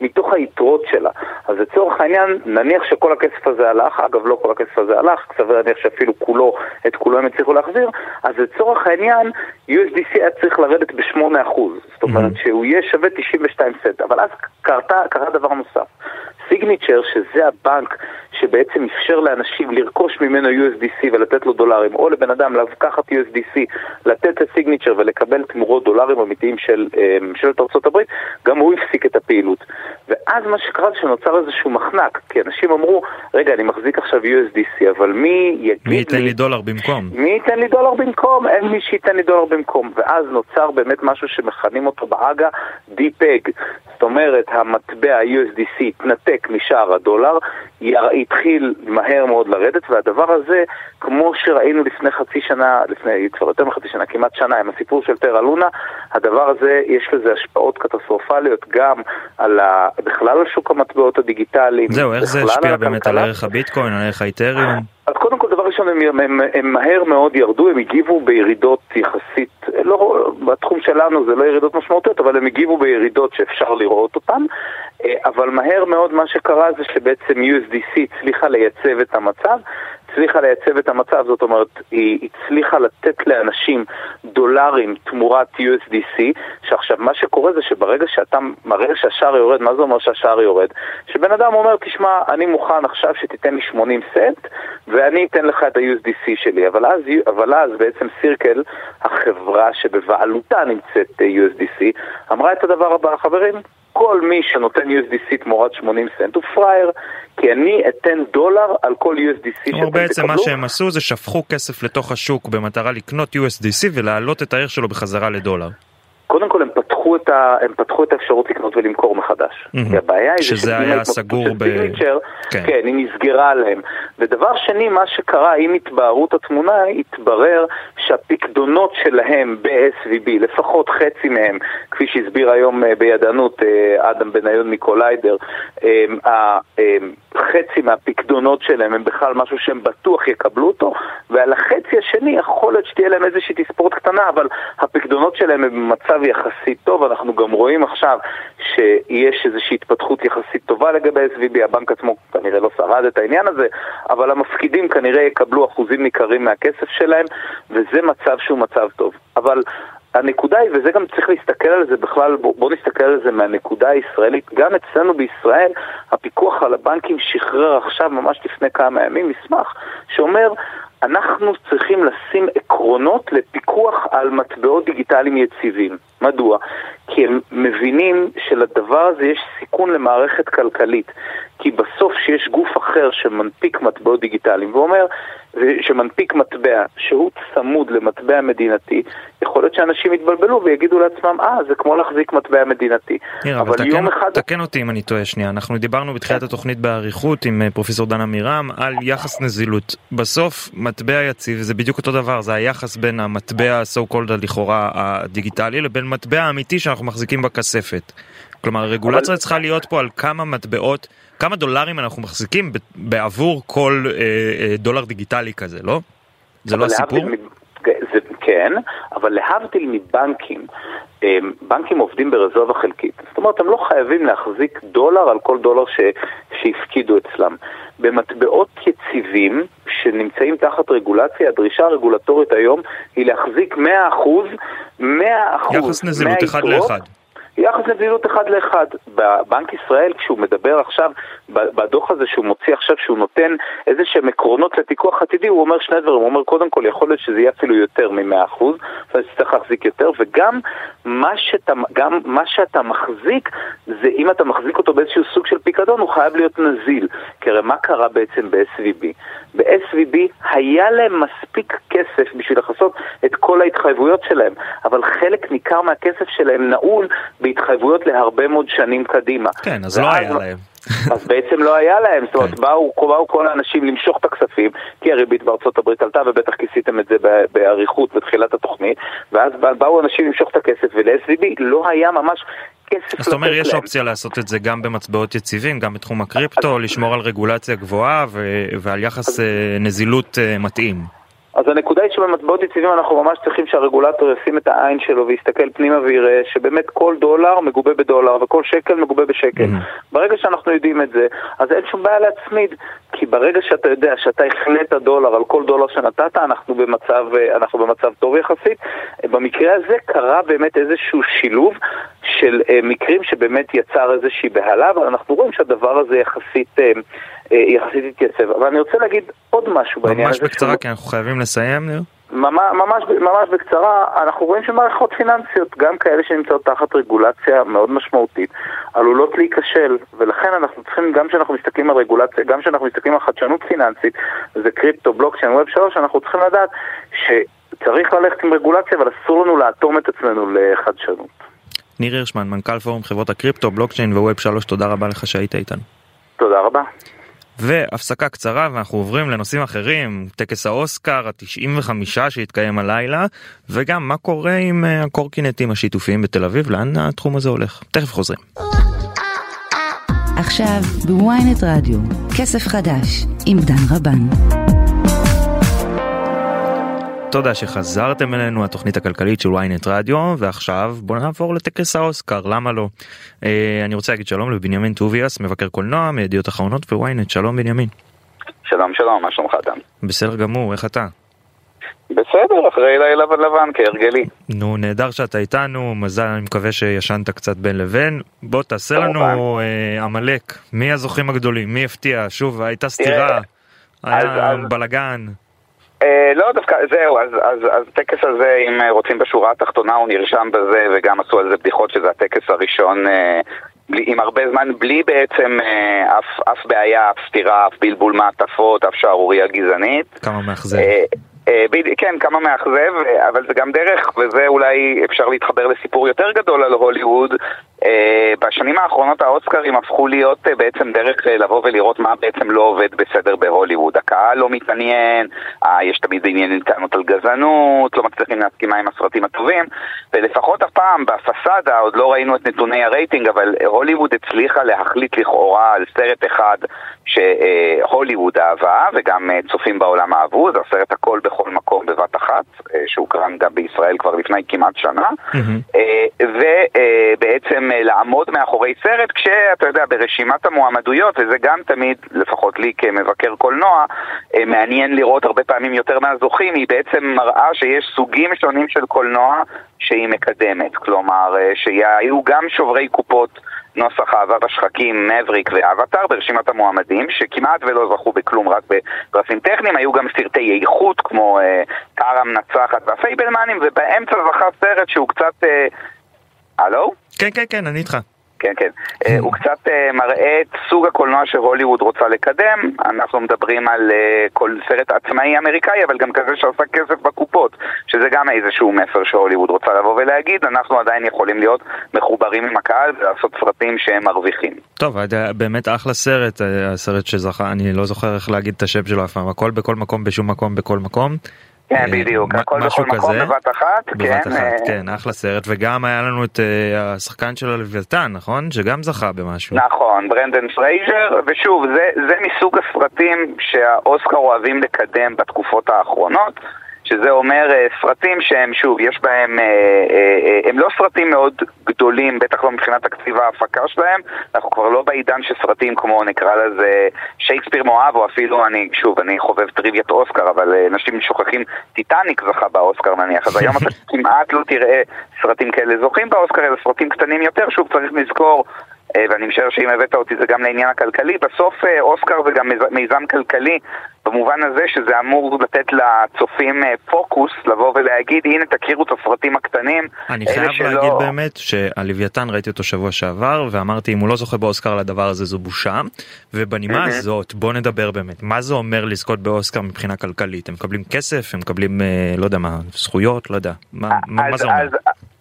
מתוך היתרות שלה. אז לצורך העניין, נניח שכל הכסף הזה הלך, אגב לא כל הכסף הזה הלך, סביר להניח שאפילו כולו, את כולו הם הצליחו להחזיר, אז לצורך העניין, USDC היה צריך לרדת ב-8%. זאת אומרת mm-hmm. שהוא יהיה שווה 92 סנט. אבל אז קרתה, קרה דבר נוסף. סיגניצ'ר, שזה הבנק שבעצם אפשר לאנשים לרכוש ממנו USDC ולתת לו דולרים, או לבן אדם לקחת USDC, לתת לסיגניצ'ר ולקבל תמורות דולרים אמיתיים של ממשלת ארה"ב, גם הוא הפסיק את הפעילות. ואז מה שקרה זה שנוצר איזשהו מחנק, כי אנשים אמרו, רגע, אני מחזיק עכשיו USDC, אבל מי יגיד מי ייתן לי... לי דולר במקום? מי ייתן לי דולר במקום? אין מי שייתן לי דולר במקום. ואז נוצר באמת משהו שמכנים אותו באגה DPEG. זאת אומרת, המטבע USDC התנתק משער הדולר, התחיל מהר מאוד לרדת, והדבר הזה, כמו שראינו לפני חצי שנה, לפני כבר יותר מחצי שנה, כמעט שנה, עם הסיפור של טרה לונה, הדבר הזה, יש לזה השפעות קטסטרופליות גם על ה... בכלל על שוק המטבעות הדיגיטליים. זהו, איך זה השפיע באמת על ערך הביטקוין, על ערך האיתריום? אז קודם כל, דבר ראשון, הם, הם, הם מהר מאוד ירדו, הם הגיבו בירידות יחסית, לא, בתחום שלנו זה לא ירידות משמעותיות, אבל הם הגיבו בירידות שאפשר לראות אותן, אה, אבל מהר מאוד מה שקרה זה שבעצם USDC הצליחה לייצב את המצב, הצליחה לייצב את המצב, זאת אומרת, היא הצליחה לתת לאנשים דולרים תמורת USDC, שעכשיו מה שקורה זה שברגע שאתה, מראה שהשער יורד, מה זה אומר שהשער יורד? שבן אדם אומר, תשמע, אני מוכן עכשיו שתיתן לי 80 סנט, ואני אתן לך את ה-USDC שלי, אבל אז, אבל אז בעצם סירקל, החברה שבבעלותה נמצאת USDC, אמרה את הדבר הבא, חברים, כל מי שנותן USDC תמורת 80 סנט הוא פראייר, כי אני אתן דולר על כל USDC שאתם תקבלו. בעצם מה שהם עשו זה שפכו כסף לתוך השוק במטרה לקנות USDC ולהעלות את הערך שלו בחזרה לדולר. קודם כל הם פתחו את, ה, הם פתחו את האפשרות לקנות ולמכור מחדש. Mm-hmm. הבעיה היא שזה היה סגור ב... סיגניצ'ר, כן. כן, היא נסגרה עליהם. ודבר שני, מה שקרה עם התבהרות התמונה, התברר שהפקדונות שלהם ב-SVB, לפחות חצי מהם, כפי שהסביר היום אה, בידענות אה, אדם בניון מקוליידר, חצי מהפקדונות שלהם הם בכלל משהו שהם בטוח יקבלו אותו, ועל החצי השני יכול להיות שתהיה להם איזושהי תספורת קטנה, אבל הפקדונות שלהם הם במצב יחסית טוב, אנחנו גם רואים עכשיו שיש איזושהי התפתחות יחסית טובה לגבי SVB, הבנק עצמו כנראה לא שרד את העניין הזה, אבל המפקידים כנראה יקבלו אחוזים ניכרים מהכסף שלהם, וזה מצב שהוא מצב טוב. אבל הנקודה היא, וזה גם צריך להסתכל על זה בכלל, בוא, בוא נסתכל על זה מהנקודה הישראלית, גם אצלנו בישראל הפיקוח על הבנקים שחרר עכשיו, ממש לפני כמה ימים, מסמך שאומר אנחנו צריכים לשים עקרונות לפיקוח על מטבעות דיגיטליים יציבים. מדוע? כי הם מבינים שלדבר הזה יש סיכון למערכת כלכלית. כי בסוף שיש גוף אחר שמנפיק מטבעות דיגיטליים ואומר, שמנפיק מטבע שהוא צמוד למטבע מדינתי, יכול להיות שאנשים יתבלבלו ויגידו לעצמם, אה, זה כמו להחזיק מטבע מדינתי. נראה, אבל תקן, אחד... תקן אותי אם אני טועה שנייה, אנחנו דיברנו בתחילת התוכנית באריכות עם אה, פרופסור דן עמירם על יחס נזילות. בסוף מטבע יציב זה בדיוק אותו דבר, זה היחס בין המטבע so called לכאורה הדיגיטלי לבין מטבע אמיתי שאנחנו מחזיקים בכספת. כלומר הרגולציה אבל... צריכה להיות פה על כמה מטבעות, כמה דולרים אנחנו מחזיקים בעבור כל אה, אה, דולר דיגיטלי כזה, לא? זה לא הסיפור? זה, כן, אבל להבדיל מבנקים, אה, בנקים עובדים ברזובה חלקית. זאת אומרת, הם לא חייבים להחזיק דולר על כל דולר ש, שהפקידו אצלם. במטבעות יציבים שנמצאים תחת רגולציה, הדרישה הרגולטורית היום היא להחזיק 100%, 100% יחס נזילות אחד לאחד. יחס נזילות אחד לאחד. בבנק ישראל, כשהוא מדבר עכשיו, בדוח הזה שהוא מוציא עכשיו, שהוא נותן איזה שהם עקרונות לפיקוח עתידי, הוא אומר שני דברים. הוא אומר, קודם כל, יכול להיות שזה יהיה אפילו יותר מ-100%, אז צריך להחזיק יותר, וגם מה שאתה, גם מה שאתה מחזיק, זה אם אתה מחזיק אותו באיזשהו סוג של פיקדון, הוא חייב להיות נזיל. כי הרי מה קרה בעצם ב-SVB? ב-SVB היה להם מספיק כסף בשביל לכסות את כל ההתחייבויות שלהם, אבל חלק ניכר מהכסף שלהם נעול בהתחייבויות להרבה מאוד שנים קדימה. כן, אז לא היה להם. אז בעצם לא היה להם, זאת אומרת, כן. באו, באו כל האנשים למשוך את הכספים, כי הריבית בארצות הברית עלתה, ובטח כיסיתם את זה באריכות בתחילת התוכנית, ואז באו אנשים למשוך את הכסף, ול-SVB לא היה ממש כסף אז אתה אומר יש אופציה לעשות את זה גם במטבעות יציבים, גם בתחום הקריפטו, לשמור על רגולציה גבוהה ועל יחס אה, נזילות אה, מתאים. אז הנקודה היא שבמטבעות יציבים אנחנו ממש צריכים שהרגולטור ישים את העין שלו ויסתכל פנימה ויראה שבאמת כל דולר מגובה בדולר וכל שקל מגובה בשקל. Mm-hmm. ברגע שאנחנו יודעים את זה, אז אין שום בעיה להצמיד, כי ברגע שאתה יודע שאתה החלט דולר על כל דולר שנתת, אנחנו במצב, אנחנו במצב טוב יחסית. במקרה הזה קרה באמת איזשהו שילוב של אה, מקרים שבאמת יצר איזושהי בהלה, אבל אנחנו רואים שהדבר הזה יחסית... אה, אה, יחסית התייצב. אבל אני רוצה להגיד עוד משהו בעניין הזה. ממש בקצרה, כי אנחנו חייבים לסיים, ניר. ממש, ממש בקצרה, אנחנו רואים שמערכות פיננסיות, גם כאלה שנמצאות תחת רגולציה מאוד משמעותית, עלולות להיכשל, ולכן אנחנו צריכים, גם כשאנחנו מסתכלים על רגולציה, גם כשאנחנו מסתכלים על חדשנות פיננסית, זה קריפטו, בלוקצ'יין, ווב שלוש, אנחנו צריכים לדעת שצריך ללכת עם רגולציה, אבל אסור לנו לאטום את עצמנו לחדשנות. ניר הירשמן, מנכ"ל פורום חברות הקריפטו, בלוקצ'יין וווב שלוש, תודה רבה לך שהיית איתנו. תודה רבה. והפסקה קצרה ואנחנו עוברים לנושאים אחרים, טקס האוסקר ה-95 שהתקיים הלילה, וגם מה קורה עם אה, הקורקינטים השיתופיים בתל אביב, לאן התחום הזה הולך. תכף חוזרים. עכשיו בוויינט רדיו, כסף חדש עם דן רבן. תודה שחזרתם אלינו התוכנית הכלכלית של ynet רדיו ועכשיו בוא נעבור לטקס האוסקר למה לא. אה, אני רוצה להגיד שלום לבנימין טוביאס מבקר קולנוע מידיעות אחרונות וויינט שלום בנימין. שלום שלום מה שלומך אדם? בסדר גמור איך אתה? בסדר אחרי לילה לבן כהרגלי. נו נהדר שאתה איתנו מזל אני מקווה שישנת קצת בין לבין בוא תעשה לנו אה, עמלק מי הזוכים הגדולים מי הפתיע שוב הייתה סתירה היה בלאגן. אה, לא, דווקא, זהו, אז, אז, אז הטקס הזה, אם אה, רוצים בשורה התחתונה, הוא נרשם בזה, וגם עשו על זה בדיחות שזה הטקס הראשון אה, בלי, עם הרבה זמן, בלי בעצם אה, אף, אף בעיה, אף סתירה, אף בלבול מעטפות, אף שערורייה גזענית. כמה מאכזב. אה, כן, כמה מאכזב, אבל זה גם דרך, וזה אולי אפשר להתחבר לסיפור יותר גדול על הוליווד. בשנים האחרונות האוסקרים הפכו להיות בעצם דרך לבוא ולראות מה בעצם לא עובד בסדר בהוליווד. הקהל לא מתעניין, יש תמיד עניינים טענות על גזענות, לא מצליחים להסכימה עם הסרטים הטובים, ולפחות הפעם בפסאדה, עוד לא ראינו את נתוני הרייטינג, אבל הוליווד הצליחה להחליט לכאורה על סרט אחד שהוליווד אהבה, וגם צופים בעולם אהבו, זה הסרט הכל בכל מקום בבת אחת, שהוקרן גם בישראל כבר לפני כמעט שנה, mm-hmm. ובעצם לעמוד מאחורי סרט, כשאתה יודע, ברשימת המועמדויות, וזה גם תמיד, לפחות לי כמבקר קולנוע, מעניין לראות הרבה פעמים יותר מהזוכים, היא בעצם מראה שיש סוגים שונים של קולנוע שהיא מקדמת, כלומר, שהיו גם שוברי קופות נוסח אהבה בשחקים, מבריק ואבטאר ברשימת המועמדים, שכמעט ולא זכו בכלום, רק בפרסים טכניים, היו גם סרטי איכות כמו טרה אה, מנצחת והפייבלמנים, ובאמצע זכה סרט שהוא קצת... אה, הלו? כן, כן, כן, אני איתך. כן, כן. אה, הוא קצת מראה את סוג הקולנוע שהוליווד רוצה לקדם. אנחנו מדברים על כל סרט עצמאי אמריקאי, אבל גם כזה שעושה כסף בקופות, שזה גם איזשהו מסר שהוליווד רוצה לבוא ולהגיד, אנחנו עדיין יכולים להיות מחוברים עם הקהל ולעשות סרטים שהם מרוויחים. טוב, באמת אחלה סרט, הסרט שזכה, אני לא זוכר איך להגיד את השם שלו אף פעם, הכל בכל מקום, בשום מקום, בכל מקום. כן, בדיוק, הכל בכל מקום בבת אחת, בבת כן. אחת, כן, אחלה סרט, וגם היה לנו את השחקן של הלוויתן, נכון? שגם זכה במשהו. נכון, ברנדן פרייזר, ושוב, זה מסוג הסרטים שהאוסקר אוהבים לקדם בתקופות האחרונות. שזה אומר סרטים שהם, שוב, יש בהם, הם לא סרטים מאוד גדולים, בטח לא מבחינת תקציב ההפקה שלהם, אנחנו כבר לא בעידן של סרטים כמו נקרא לזה שייקספיר מואב, או אפילו, אני, שוב, אני חובב טריוויית אוסקר, אבל אנשים שוכחים, טיטניק זכה באוסקר נניח, אז היום אתה כמעט לא תראה סרטים כאלה. זוכים באוסקר, אלא סרטים קטנים יותר, שוב, צריך לזכור ואני משער שאם הבאת אותי זה גם לעניין הכלכלי, בסוף אוסקר זה גם מיזם כלכלי במובן הזה שזה אמור לתת לצופים פוקוס לבוא ולהגיד הנה תכירו את הסרטים הקטנים. אני חייב שלא... להגיד באמת שהלוויתן ראיתי אותו שבוע שעבר ואמרתי אם הוא לא זוכה באוסקר לדבר הזה זו בושה. ובנימה הזאת בוא נדבר באמת מה זה אומר לזכות באוסקר מבחינה כלכלית? הם מקבלים כסף? הם מקבלים לא יודע מה זכויות? לא יודע. מה, אז, מה זה אומר. אז...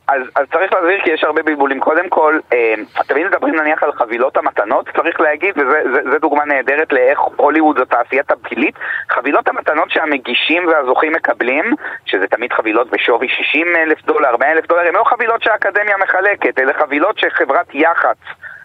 אז, אז צריך להסביר כי יש הרבה בלבולים. קודם כל, אה, תמיד מדברים נניח על חבילות המתנות, צריך להגיד, וזו דוגמה נהדרת לאיך הוליווד זו תעשיית הפילית, חבילות המתנות שהמגישים והזוכים מקבלים, שזה תמיד חבילות בשווי 60 אלף דולר, 100 אלף דולר, הן לא חבילות שהאקדמיה מחלקת, אלה חבילות שחברת יח"צ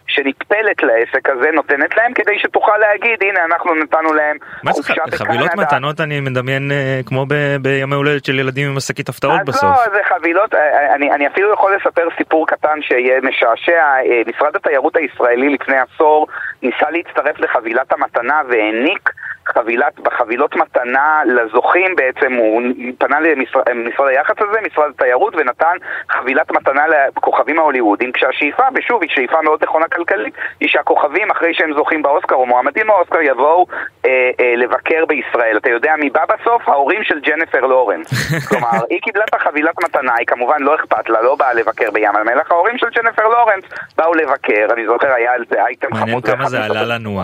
שנטפלת לעסק הזה נותנת להם כדי שתוכל להגיד הנה אנחנו נתנו להם מה זה חבילות מתנות אני מדמיין אה, כמו בימי הולדת של ילדים עם השקית הפתעות אז בסוף. לא זה חבילות אה, אני, אני אפילו יכול לספר סיפור קטן שיהיה משעשע אה, משרד התיירות הישראלי לפני עשור ניסה להצטרף לחבילת המתנה והעניק חבילת, בחבילות מתנה לזוכים בעצם, הוא פנה למשרד היח"צ הזה, משרד התיירות, ונתן חבילת מתנה לכוכבים ההוליוודים, כשהשאיפה, ושוב, היא שאיפה מאוד נכונה כלכלית, היא שהכוכבים, אחרי שהם זוכים באוסקר או מועמדים באוסקר, יבואו אה, אה, לבקר בישראל. אתה יודע מי בא בסוף? ההורים של ג'נפר לורנס. כלומר, היא קיבלה את החבילת מתנה, היא כמובן לא אכפת לה, לא באה לבקר בים המלח, ההורים של ג'נפר לורנס באו לבקר, אני זוכר, היה על זה אייטם חמוד. מעניין כמה זה עלה לנו,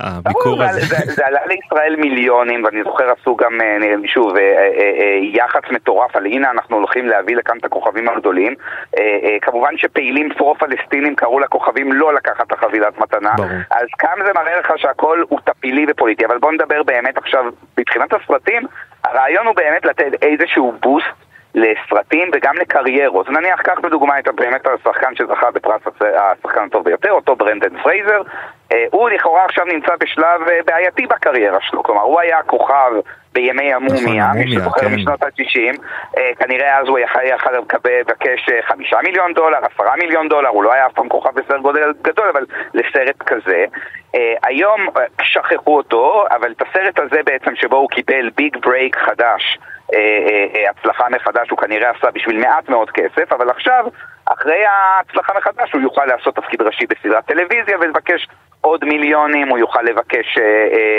הביקור הזה. זה עלה לישראל מיליונים, ואני זוכר עשו גם, שוב, יח"צ מטורף על הנה אנחנו הולכים להביא לכאן את הכוכבים הגדולים. כמובן שפעילים פרו-פלסטינים קראו לכוכבים לא לקחת את החבילת מתנה. ברור. אז כאן זה מראה לך שהכל הוא טפילי ופוליטי. אבל בוא נדבר באמת עכשיו, מבחינת הסרטים, הרעיון הוא באמת לתת איזשהו boost. לסרטים וגם לקריירות. נניח, קח בדוגמה את באמת השחקן שזכה בפרס השחקן הטוב ביותר, אותו ברנדן פרייזר. הוא לכאורה עכשיו נמצא בשלב בעייתי בקריירה שלו, כלומר הוא היה כוכב בימי המומיה, מי שזוכר משנות ה-90, כנראה אז הוא יכל לבקש חמישה מיליון דולר, עשרה מיליון דולר, הוא לא היה אף פעם כוכב בסרט גודל גדול, אבל לסרט כזה. היום שכחו אותו, אבל את הסרט הזה בעצם שבו הוא קיבל big break חדש, הצלחה מחדש הוא כנראה עשה בשביל מעט מאוד כסף, אבל עכשיו, אחרי ההצלחה מחדש, הוא יוכל לעשות תפקיד ראשי בסדרת טלוויזיה ולבקש עוד מיליונים, הוא יוכל לבקש,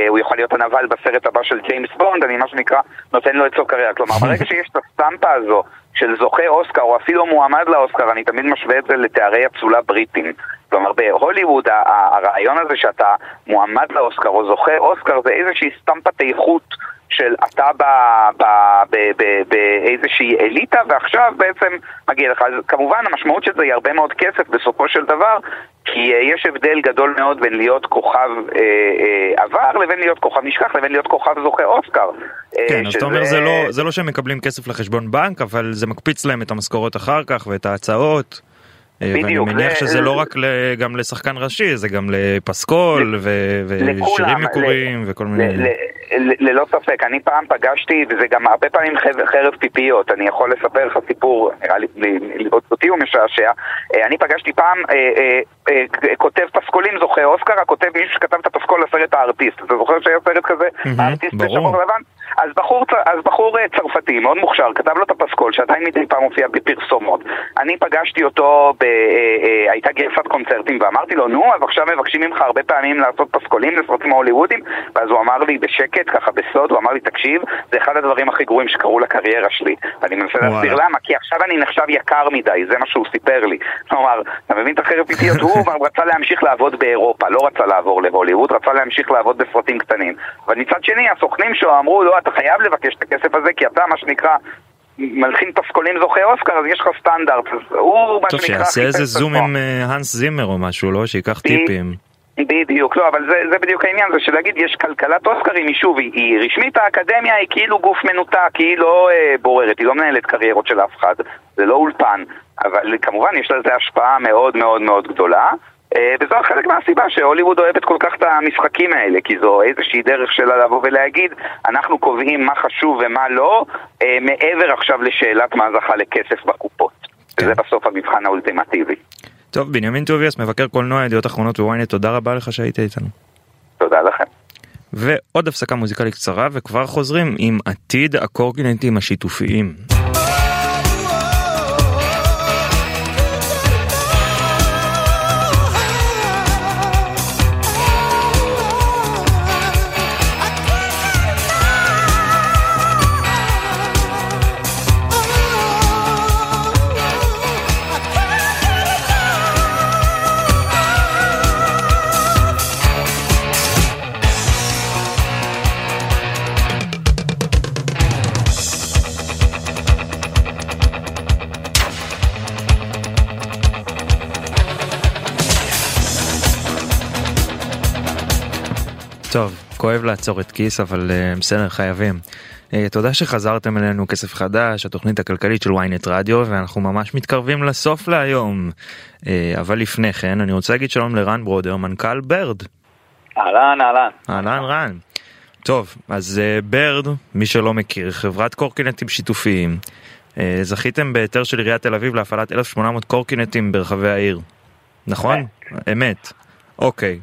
הוא יוכל להיות הנבל בסרט הבא של ג'יימס בונד, אני מה שנקרא נותן לו את סוף קריירה. כלומר, ברגע שיש את הסטמפה הזו של זוכה אוסקר, או אפילו מועמד לאוסקר, אני תמיד משווה את זה לתארי אצולה בריטים. כלומר, בהוליווד הרעיון הזה שאתה מועמד לאוסקר או זוכה אוסקר זה איזושהי סטמפת איכות של אתה באיזושהי אליטה ועכשיו בעצם מגיע לך. אז כמובן המשמעות של זה היא הרבה מאוד כסף בסופו של דבר, כי אה, יש הבדל גדול מאוד בין להיות כוכב אה, אה, עבר לבין להיות כוכב נשכח לבין להיות כוכב זוכה אוסקר. אה, כן, אה, אז אתה אומר זה לא, זה לא שהם מקבלים כסף לחשבון בנק, אבל זה מקפיץ להם את המשכורות אחר כך ואת ההצעות. אה, בדיוק. ואני מניח זה, שזה לא רק גם לשחקן ראשי, זה גם לפסקול ושירים מקוריים וכל מיני... ללא ספק, אני פעם פגשתי, וזה גם הרבה פעמים חרב פיפיות, אני יכול לספר לך סיפור, נראה לי, אותי הוא משעשע, אה, אני פגשתי פעם אה, כותב פסקולים זוכה אוסקר, הכותב מישהו שכתב את הפסקול לסרט הארטיסט, אתה זוכר שהיה סרט כזה? הארטיסט בשחור לבן? אז בחור, אז בחור אה, צרפתי מאוד מוכשר כתב לו את הפסקול שעדיין מדי פעם מופיע בפרסומות. אני פגשתי אותו, ב, אה, אה, הייתה גרסת קונצרטים ואמרתי לו נו אז עכשיו מבקשים ממך הרבה פעמים לעשות פסקולים לסרטים ההוליוודים ואז הוא אמר לי בשקט ככה בסוד הוא אמר לי תקשיב זה אחד הדברים הכי גרועים שקרו לקריירה שלי. ואני מנסה להסביר למה כי עכשיו אני נחשב יקר מדי זה מה שהוא סיפר לי. כלומר אתה מבין את החרב פיתיות הוא רצה להמשיך לעבוד באירופה לא רצה לעבור להוליווד רצה להמשיך לעבוד בסרטים קטנים. אבל מצד שני הסוכנים שלו אמרו לא אתה חייב לבקש את הכסף הזה, כי אתה, מה שנקרא, מלחין פסקולים זוכי אוסקר, אז יש לך סטנדרט. הוא, מה טוב, שיעשה איזה זום עם האנס אה, זימר או משהו, לא? שייקח טיפים. בדיוק, לא, אבל זה, זה בדיוק העניין, זה שלהגיד יש כלכלת אוסקרים, היא שוב, היא, היא רשמית, האקדמיה היא כאילו גוף מנותק, היא לא אה, בוררת, היא לא מנהלת קריירות של אף אחד, זה לא אולפן, אבל כמובן יש לזה השפעה מאוד מאוד מאוד גדולה. אה, וזו חלק מהסיבה שהוליווד אוהבת כל כך את המשחקים האלה, כי זו איזושהי דרך שלה לבוא ולהגיד, אנחנו קובעים מה חשוב ומה לא, אה, מעבר עכשיו לשאלת מה זכה לכסף בקופות. כן. וזה בסוף המבחן האולטימטיבי. טוב, בנימין טוביאס, מבקר קולנוע, ידיעות אחרונות וויינט, תודה רבה לך שהיית איתנו. תודה לכם. ועוד הפסקה מוזיקלית קצרה, וכבר חוזרים עם עתיד הקורקינטים השיתופיים. טוב, כואב לעצור את כיס, אבל uh, בסדר, חייבים. Uh, תודה שחזרתם אלינו כסף חדש, התוכנית הכלכלית של ynet רדיו, ואנחנו ממש מתקרבים לסוף להיום. Uh, אבל לפני כן, אני רוצה להגיד שלום לרן ברודר, מנכ"ל ברד. אהלן, אהלן. אהלן, רן. טוב, אז uh, ברד, מי שלא מכיר, חברת קורקינטים שיתופיים. Uh, זכיתם בהיתר של עיריית תל אביב להפעלת 1,800 קורקינטים ברחבי העיר. נכון? אמת. אוקיי.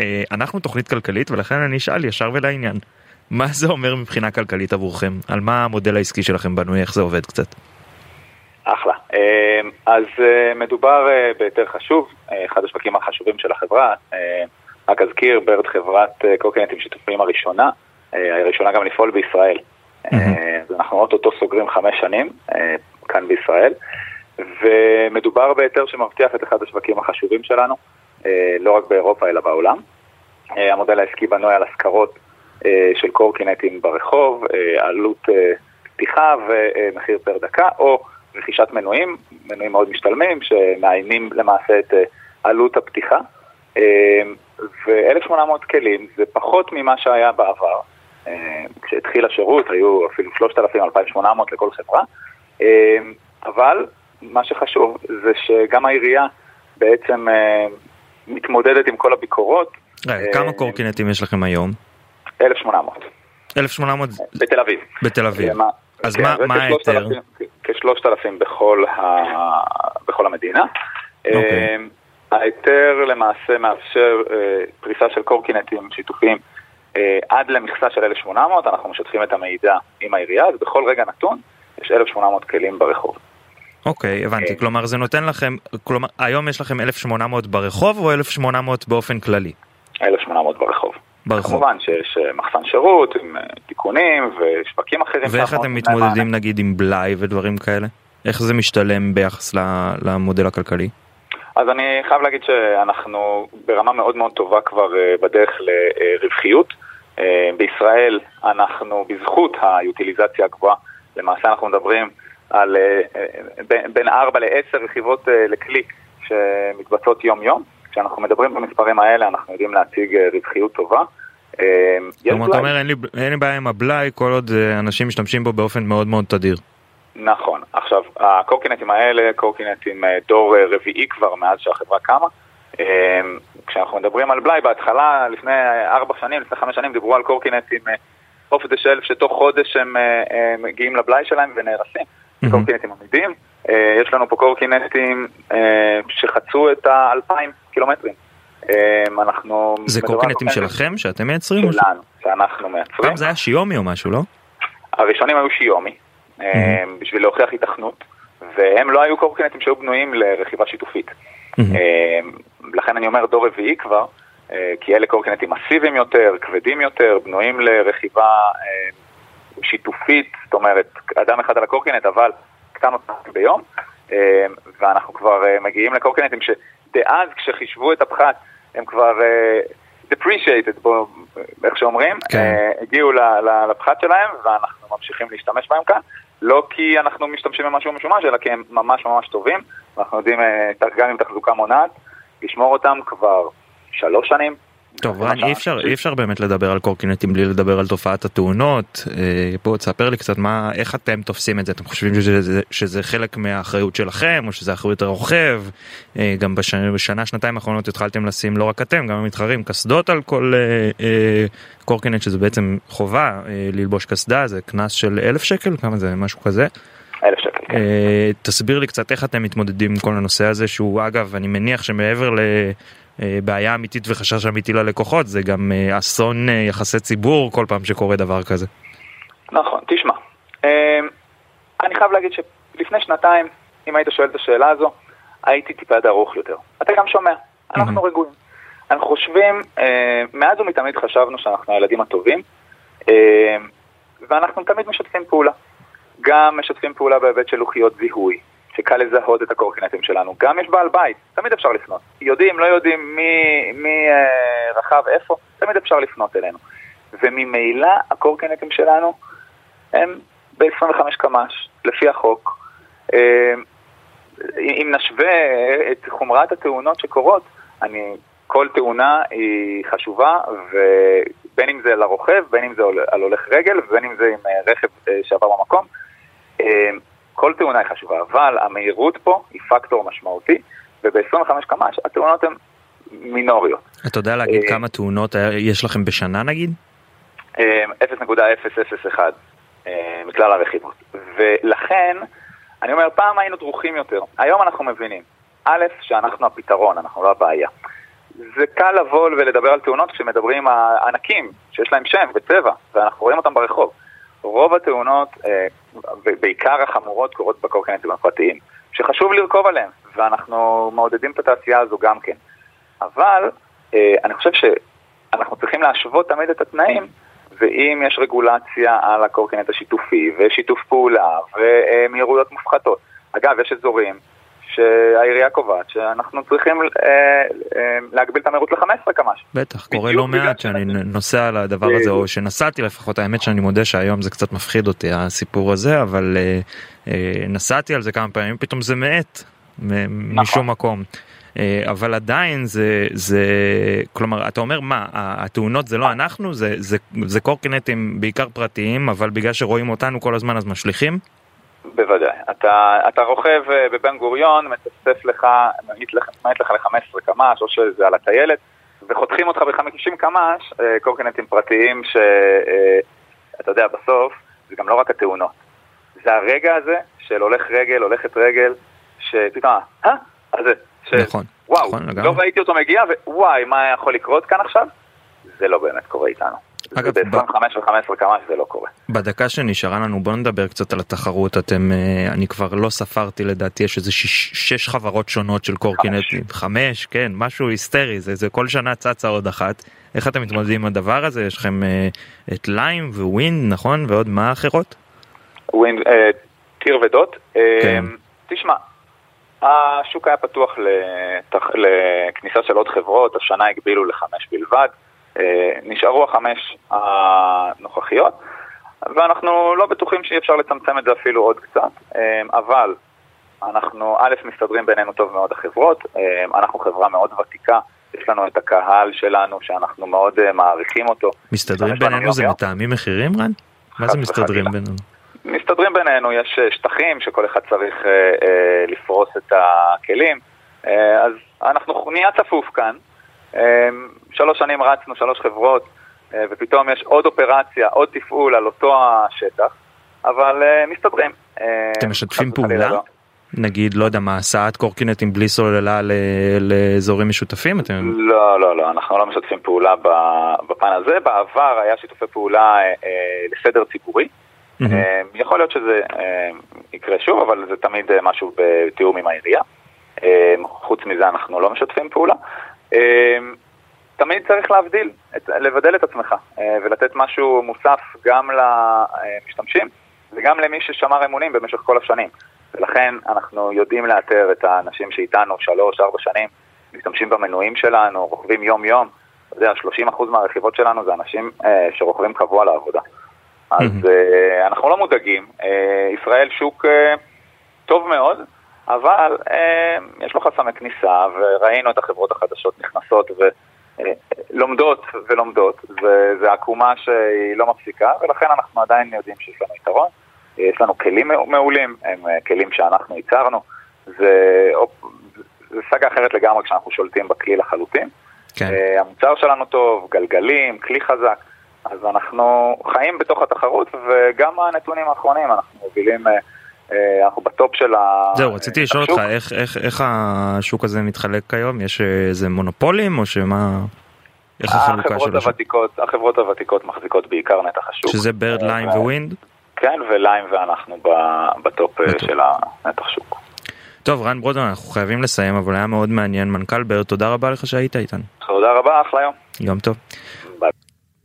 אה, אנחנו תוכנית כלכלית ולכן אני אשאל ישר ולעניין. מה זה אומר מבחינה כלכלית עבורכם? על מה המודל העסקי שלכם בנוי? איך זה עובד קצת? אחלה. אה, אז אה, מדובר בהיתר חשוב, אחד השווקים החשובים של החברה. רק אזכיר, ברד חברת קורקינטים שיתופיים הראשונה, הראשונה גם לפעול בישראל. אז אנחנו אוטוטו סוגרים חמש שנים כאן בישראל, ומדובר בהיתר שמבטיח את אחד השווקים החשובים שלנו. אה, לא רק באירופה אלא בעולם. אה, המודל העסקי בנוי על השכרות אה, של קורקינטים ברחוב, עלות פתיחה ומחיר פר דקה, או רכישת מנויים, מנויים מאוד משתלמים, שמאיינים למעשה את עלות הפתיחה. ו-1,800 כלים זה פחות ממה שהיה בעבר. כשהתחיל השירות היו אפילו 3,000-2,800 לכל חברה, אבל מה שחשוב זה שגם העירייה בעצם מתמודדת עם כל הביקורות. כמה אה, קורקינטים יש לכם היום? 1,800. 1,800? בתל אביב. בתל אביב. אז מה כן, ההיתר? כשלושת אלפים בכל המדינה. אוקיי. אה, ההיתר למעשה מאפשר אה, פריסה של קורקינטים שיתופיים עד למכסה של 1,800, אנחנו משתפים את המידע עם העירייה, אז בכל רגע נתון יש 1,800 כלים ברחוב. אוקיי, הבנתי. כלומר, זה נותן לכם, כלומר, היום יש לכם 1,800 ברחוב או 1,800 באופן כללי? 1,800 ברחוב. ברחוב. כמובן שיש אה, מחסן שירות עם אה, תיקונים ושווקים אחרים. ואיך אתם מתמודדים נגיד עם בלאי ודברים כאלה? איך זה משתלם ביחס למודל הכלכלי? אז אני חייב להגיד שאנחנו ברמה מאוד מאוד טובה כבר אה, בדרך לרווחיות. בישראל אנחנו, בזכות היוטיליזציה הגבוהה, למעשה אנחנו מדברים על בין 4 ל-10 רכיבות לכלי שמתבצעות יום-יום. כשאנחנו מדברים במספרים האלה אנחנו יודעים להציג רווחיות טובה. כלומר אתה אומר אין לי בעיה עם הבלאי כל עוד אנשים משתמשים בו באופן מאוד מאוד תדיר. נכון. עכשיו, הקורקינטים האלה, קורקינטים דור רביעי כבר מאז שהחברה קמה. כשאנחנו מדברים על בלאי, בהתחלה, לפני ארבע שנים, לפני חמש שנים, דיברו על קורקינטים אוף דה שלף, שתוך חודש הם מגיעים לבלאי שלהם ונהרסים. Mm-hmm. קורקינטים עמידים. יש לנו פה קורקינטים שחצו את האלפיים קילומטרים. אנחנו... זה קורקינטים שלכם, שאתם מייצרים? שלנו, שאנחנו מייצרים. פעם זה היה שיומי או משהו, לא? הראשונים היו שיומי. בשביל להוכיח היתכנות, והם לא היו קורקינטים שהיו בנויים לרכיבה שיתופית. לכן אני אומר דור רביעי כבר, כי אלה קורקינטים מסיביים יותר, כבדים יותר, בנויים לרכיבה שיתופית, זאת אומרת, אדם אחד על הקורקינט, אבל קטן אותם ביום, ואנחנו כבר מגיעים לקורקינטים שדאז כשחישבו את הפחת, הם כבר depreciated, בו, איך שאומרים, כן. הגיעו לפחת שלהם, ואנחנו ממשיכים להשתמש בהם כאן. לא כי אנחנו משתמשים במשהו משומש, אלא כי הם ממש ממש טובים, ואנחנו יודעים גם עם תחזוקה מונעת, לשמור אותם כבר שלוש שנים. טוב, רן, אי אפשר, אי אפשר באמת לדבר על קורקינטים בלי לדבר על תופעת התאונות. בוא תספר לי קצת מה, איך אתם תופסים את זה? אתם חושבים שזה, שזה חלק מהאחריות שלכם, או שזה אחריות הרוכב? גם בשנה, בשנה, שנתיים האחרונות התחלתם לשים, לא רק אתם, גם המתחרים, קסדות על כל אה, אה, קורקינט, שזה בעצם חובה אה, ללבוש קסדה, זה קנס של אלף שקל? כמה זה? משהו כזה? אלף שקל. כן. אה, תסביר לי קצת איך אתם מתמודדים עם כל הנושא הזה, שהוא אגב, אני מניח שמעבר ל... בעיה אמיתית וחשש אמיתי ללקוחות, זה גם אסון יחסי ציבור כל פעם שקורה דבר כזה. נכון, תשמע, אני חייב להגיד שלפני שנתיים, אם היית שואל את השאלה הזו, הייתי טיפה דרוך יותר. אתה גם שומע, אנחנו רגועים. אנחנו חושבים, מאז ומתמיד חשבנו שאנחנו הילדים הטובים, ואנחנו תמיד משתפים פעולה. גם משתפים פעולה בהיבט של לוחיות זיהוי, שקל לזהות את הקורקינטים שלנו. גם יש בעל בית, תמיד אפשר לפנות. יודעים, לא יודעים מי, מי אה, רכב איפה, תמיד אפשר לפנות אלינו. וממילא הקורקינטים שלנו הם ב-25 קמ"ש, לפי החוק. אה, אם נשווה את חומרת התאונות שקורות, אני, כל תאונה היא חשובה, ובין אם זה לרוכב, בין אם זה על הולך רגל, ובין אם זה עם רכב שעבר במקום. כל תאונה היא חשובה, אבל המהירות פה היא פקטור משמעותי, וב-25 קמ"ש התאונות הן מינוריות. אתה יודע להגיד כמה תאונות יש לכם בשנה נגיד? 0.001 מכלל הרכיבות. ולכן, אני אומר, פעם היינו דרוכים יותר, היום אנחנו מבינים, א', שאנחנו הפתרון, אנחנו לא הבעיה. זה קל לבוא ולדבר על תאונות כשמדברים הענקים, שיש להם שם וצבע, ואנחנו רואים אותם ברחוב. רוב התאונות, בעיקר החמורות, קורות בקורקינטים הפרטיים, שחשוב לרכוב עליהם, ואנחנו מעודדים את התעשייה הזו גם כן. אבל אני חושב שאנחנו צריכים להשוות תמיד את התנאים, ואם יש רגולציה על הקורקינט השיתופי, ושיתוף פעולה, ומהירויות מופחתות. אגב, יש אזורים שהעירייה קובעת שאנחנו צריכים אה, אה, להגביל את המהירות ל-15 קמ"ש. בטח, קורה לא מעט שאני נוסע על הדבר הזה, או שנסעתי לפחות, האמת שאני מודה שהיום זה קצת מפחיד אותי הסיפור הזה, אבל אה, אה, נסעתי על זה כמה פעמים, פתאום זה מאט, נכון. משום מקום. אבל עדיין זה, זה, כלומר, אתה אומר מה, התאונות זה לא אנחנו, זה, זה, זה קורקינטים בעיקר פרטיים, אבל בגלל שרואים אותנו כל הזמן אז משליכים? בוודאי. אתה, אתה רוכב בבן גוריון, מצפצף לך, נגיד לך, לך ל-15 קמ"ש, או שזה על הטיילת, וחותכים אותך ב-50 קמ"ש, קורקינטים פרטיים, שאתה יודע, בסוף, זה גם לא רק התאונות. זה הרגע הזה של הולך רגל, הולכת רגל, שפתאום, אה? אז זה. ש... נכון, וואו, נכון, לא ראיתי אותו מגיע, ווואי, מה יכול לקרות כאן עכשיו? זה לא באמת קורה איתנו. אגב, ב-25 ו-15 קמ"ש זה לא קורה. בדקה שנשארה לנו בוא נדבר קצת על התחרות אתם אני כבר לא ספרתי לדעתי יש איזה שש, שש חברות שונות של קורקינטים חמש. חמש כן משהו היסטרי זה, זה כל שנה צצה עוד אחת איך אתם מתמודדים עם הדבר הזה יש לכם אה, את ליים ווין נכון ועוד מה אחרות? ווין אה, טיר ודוט כן. אה, תשמע השוק היה פתוח לתח... לכניסה של עוד חברות השנה הגבילו לחמש בלבד. נשארו החמש הנוכחיות, ואנחנו לא בטוחים שאי אפשר לצמצם את זה אפילו עוד קצת, אבל אנחנו א', מסתדרים בינינו טוב מאוד החברות, אנחנו חברה מאוד ותיקה. יש לנו את הקהל שלנו שאנחנו מאוד uh, מעריכים אותו. מסתדרים בינינו זה מטעמים מחירים רן? מה זה מסתדרים בינינו? מסתדרים בינינו, יש שטחים שכל אחד צריך uh, uh, לפרוס את הכלים, uh, אז אנחנו נהיה צפוף כאן. Uh, שלוש שנים רצנו, שלוש חברות, uh, ופתאום יש עוד אופרציה, עוד תפעול על אותו השטח, אבל uh, מסתדרים. אתם משתפים פעולה? לא. נגיד, לא יודע מה, הסעת קורקינטים בלי סוללה לאזורים משותפים? אתם... לא, לא, לא, אנחנו לא משתפים פעולה בפן הזה. בעבר היה שיתופי פעולה אה, אה, לסדר ציבורי. יכול להיות שזה יקרה שוב, אבל זה תמיד משהו בתיאום עם העירייה. חוץ מזה אנחנו לא משתפים פעולה. תמיד צריך להבדיל, לבדל את עצמך ולתת משהו מוסף גם למשתמשים וגם למי ששמר אמונים במשך כל השנים. ולכן אנחנו יודעים לאתר את האנשים שאיתנו שלוש, ארבע שנים, משתמשים במנויים שלנו, רוכבים יום-יום. אתה יודע, 30% מהרכיבות שלנו זה אנשים אה, שרוכבים קבוע לעבודה. אז אה, אנחנו לא מודאגים. אה, ישראל שוק אה, טוב מאוד, אבל אה, יש לו חסמי כניסה, וראינו את החברות החדשות נכנסות ולומדות אה, ולומדות, וזו עקומה שהיא לא מפסיקה, ולכן אנחנו עדיין יודעים שיש לנו יתרון. יש לנו כלים מעולים, הם אה, כלים שאנחנו ייצרנו. זה, זה סאגה אחרת לגמרי כשאנחנו שולטים בכלי לחלוטין. כן. המוצר שלנו טוב, גלגלים, כלי חזק. אז אנחנו חיים בתוך התחרות, וגם הנתונים האחרונים, אנחנו מובילים, אנחנו בטופ של השוק. זהו, רציתי לשאול אותך, איך, איך, איך השוק הזה מתחלק כיום? יש איזה מונופולים, או שמה... איך החלוקה של השוק? הוותיקות, החברות הוותיקות מחזיקות בעיקר נתח השוק. שזה Bird, Lime, Wind? כן, וליים ואנחנו בטופ אה, של הנתח שוק. טוב, רן ברודמן, אנחנו חייבים לסיים, אבל היה מאוד מעניין. מנכ"ל בר, תודה רבה לך שהיית איתנו. תודה רבה, אחלה יום. יום טוב.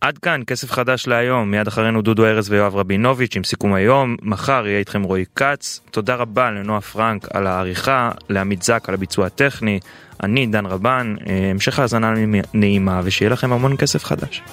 עד כאן כסף חדש להיום, מיד אחרינו דודו ארז ויואב רבינוביץ' עם סיכום היום, מחר יהיה איתכם רועי כץ, תודה רבה לנועה פרנק על העריכה, לעמית זק על הביצוע הטכני, אני דן רבן, אה, המשך האזנה נעימה ושיהיה לכם המון כסף חדש.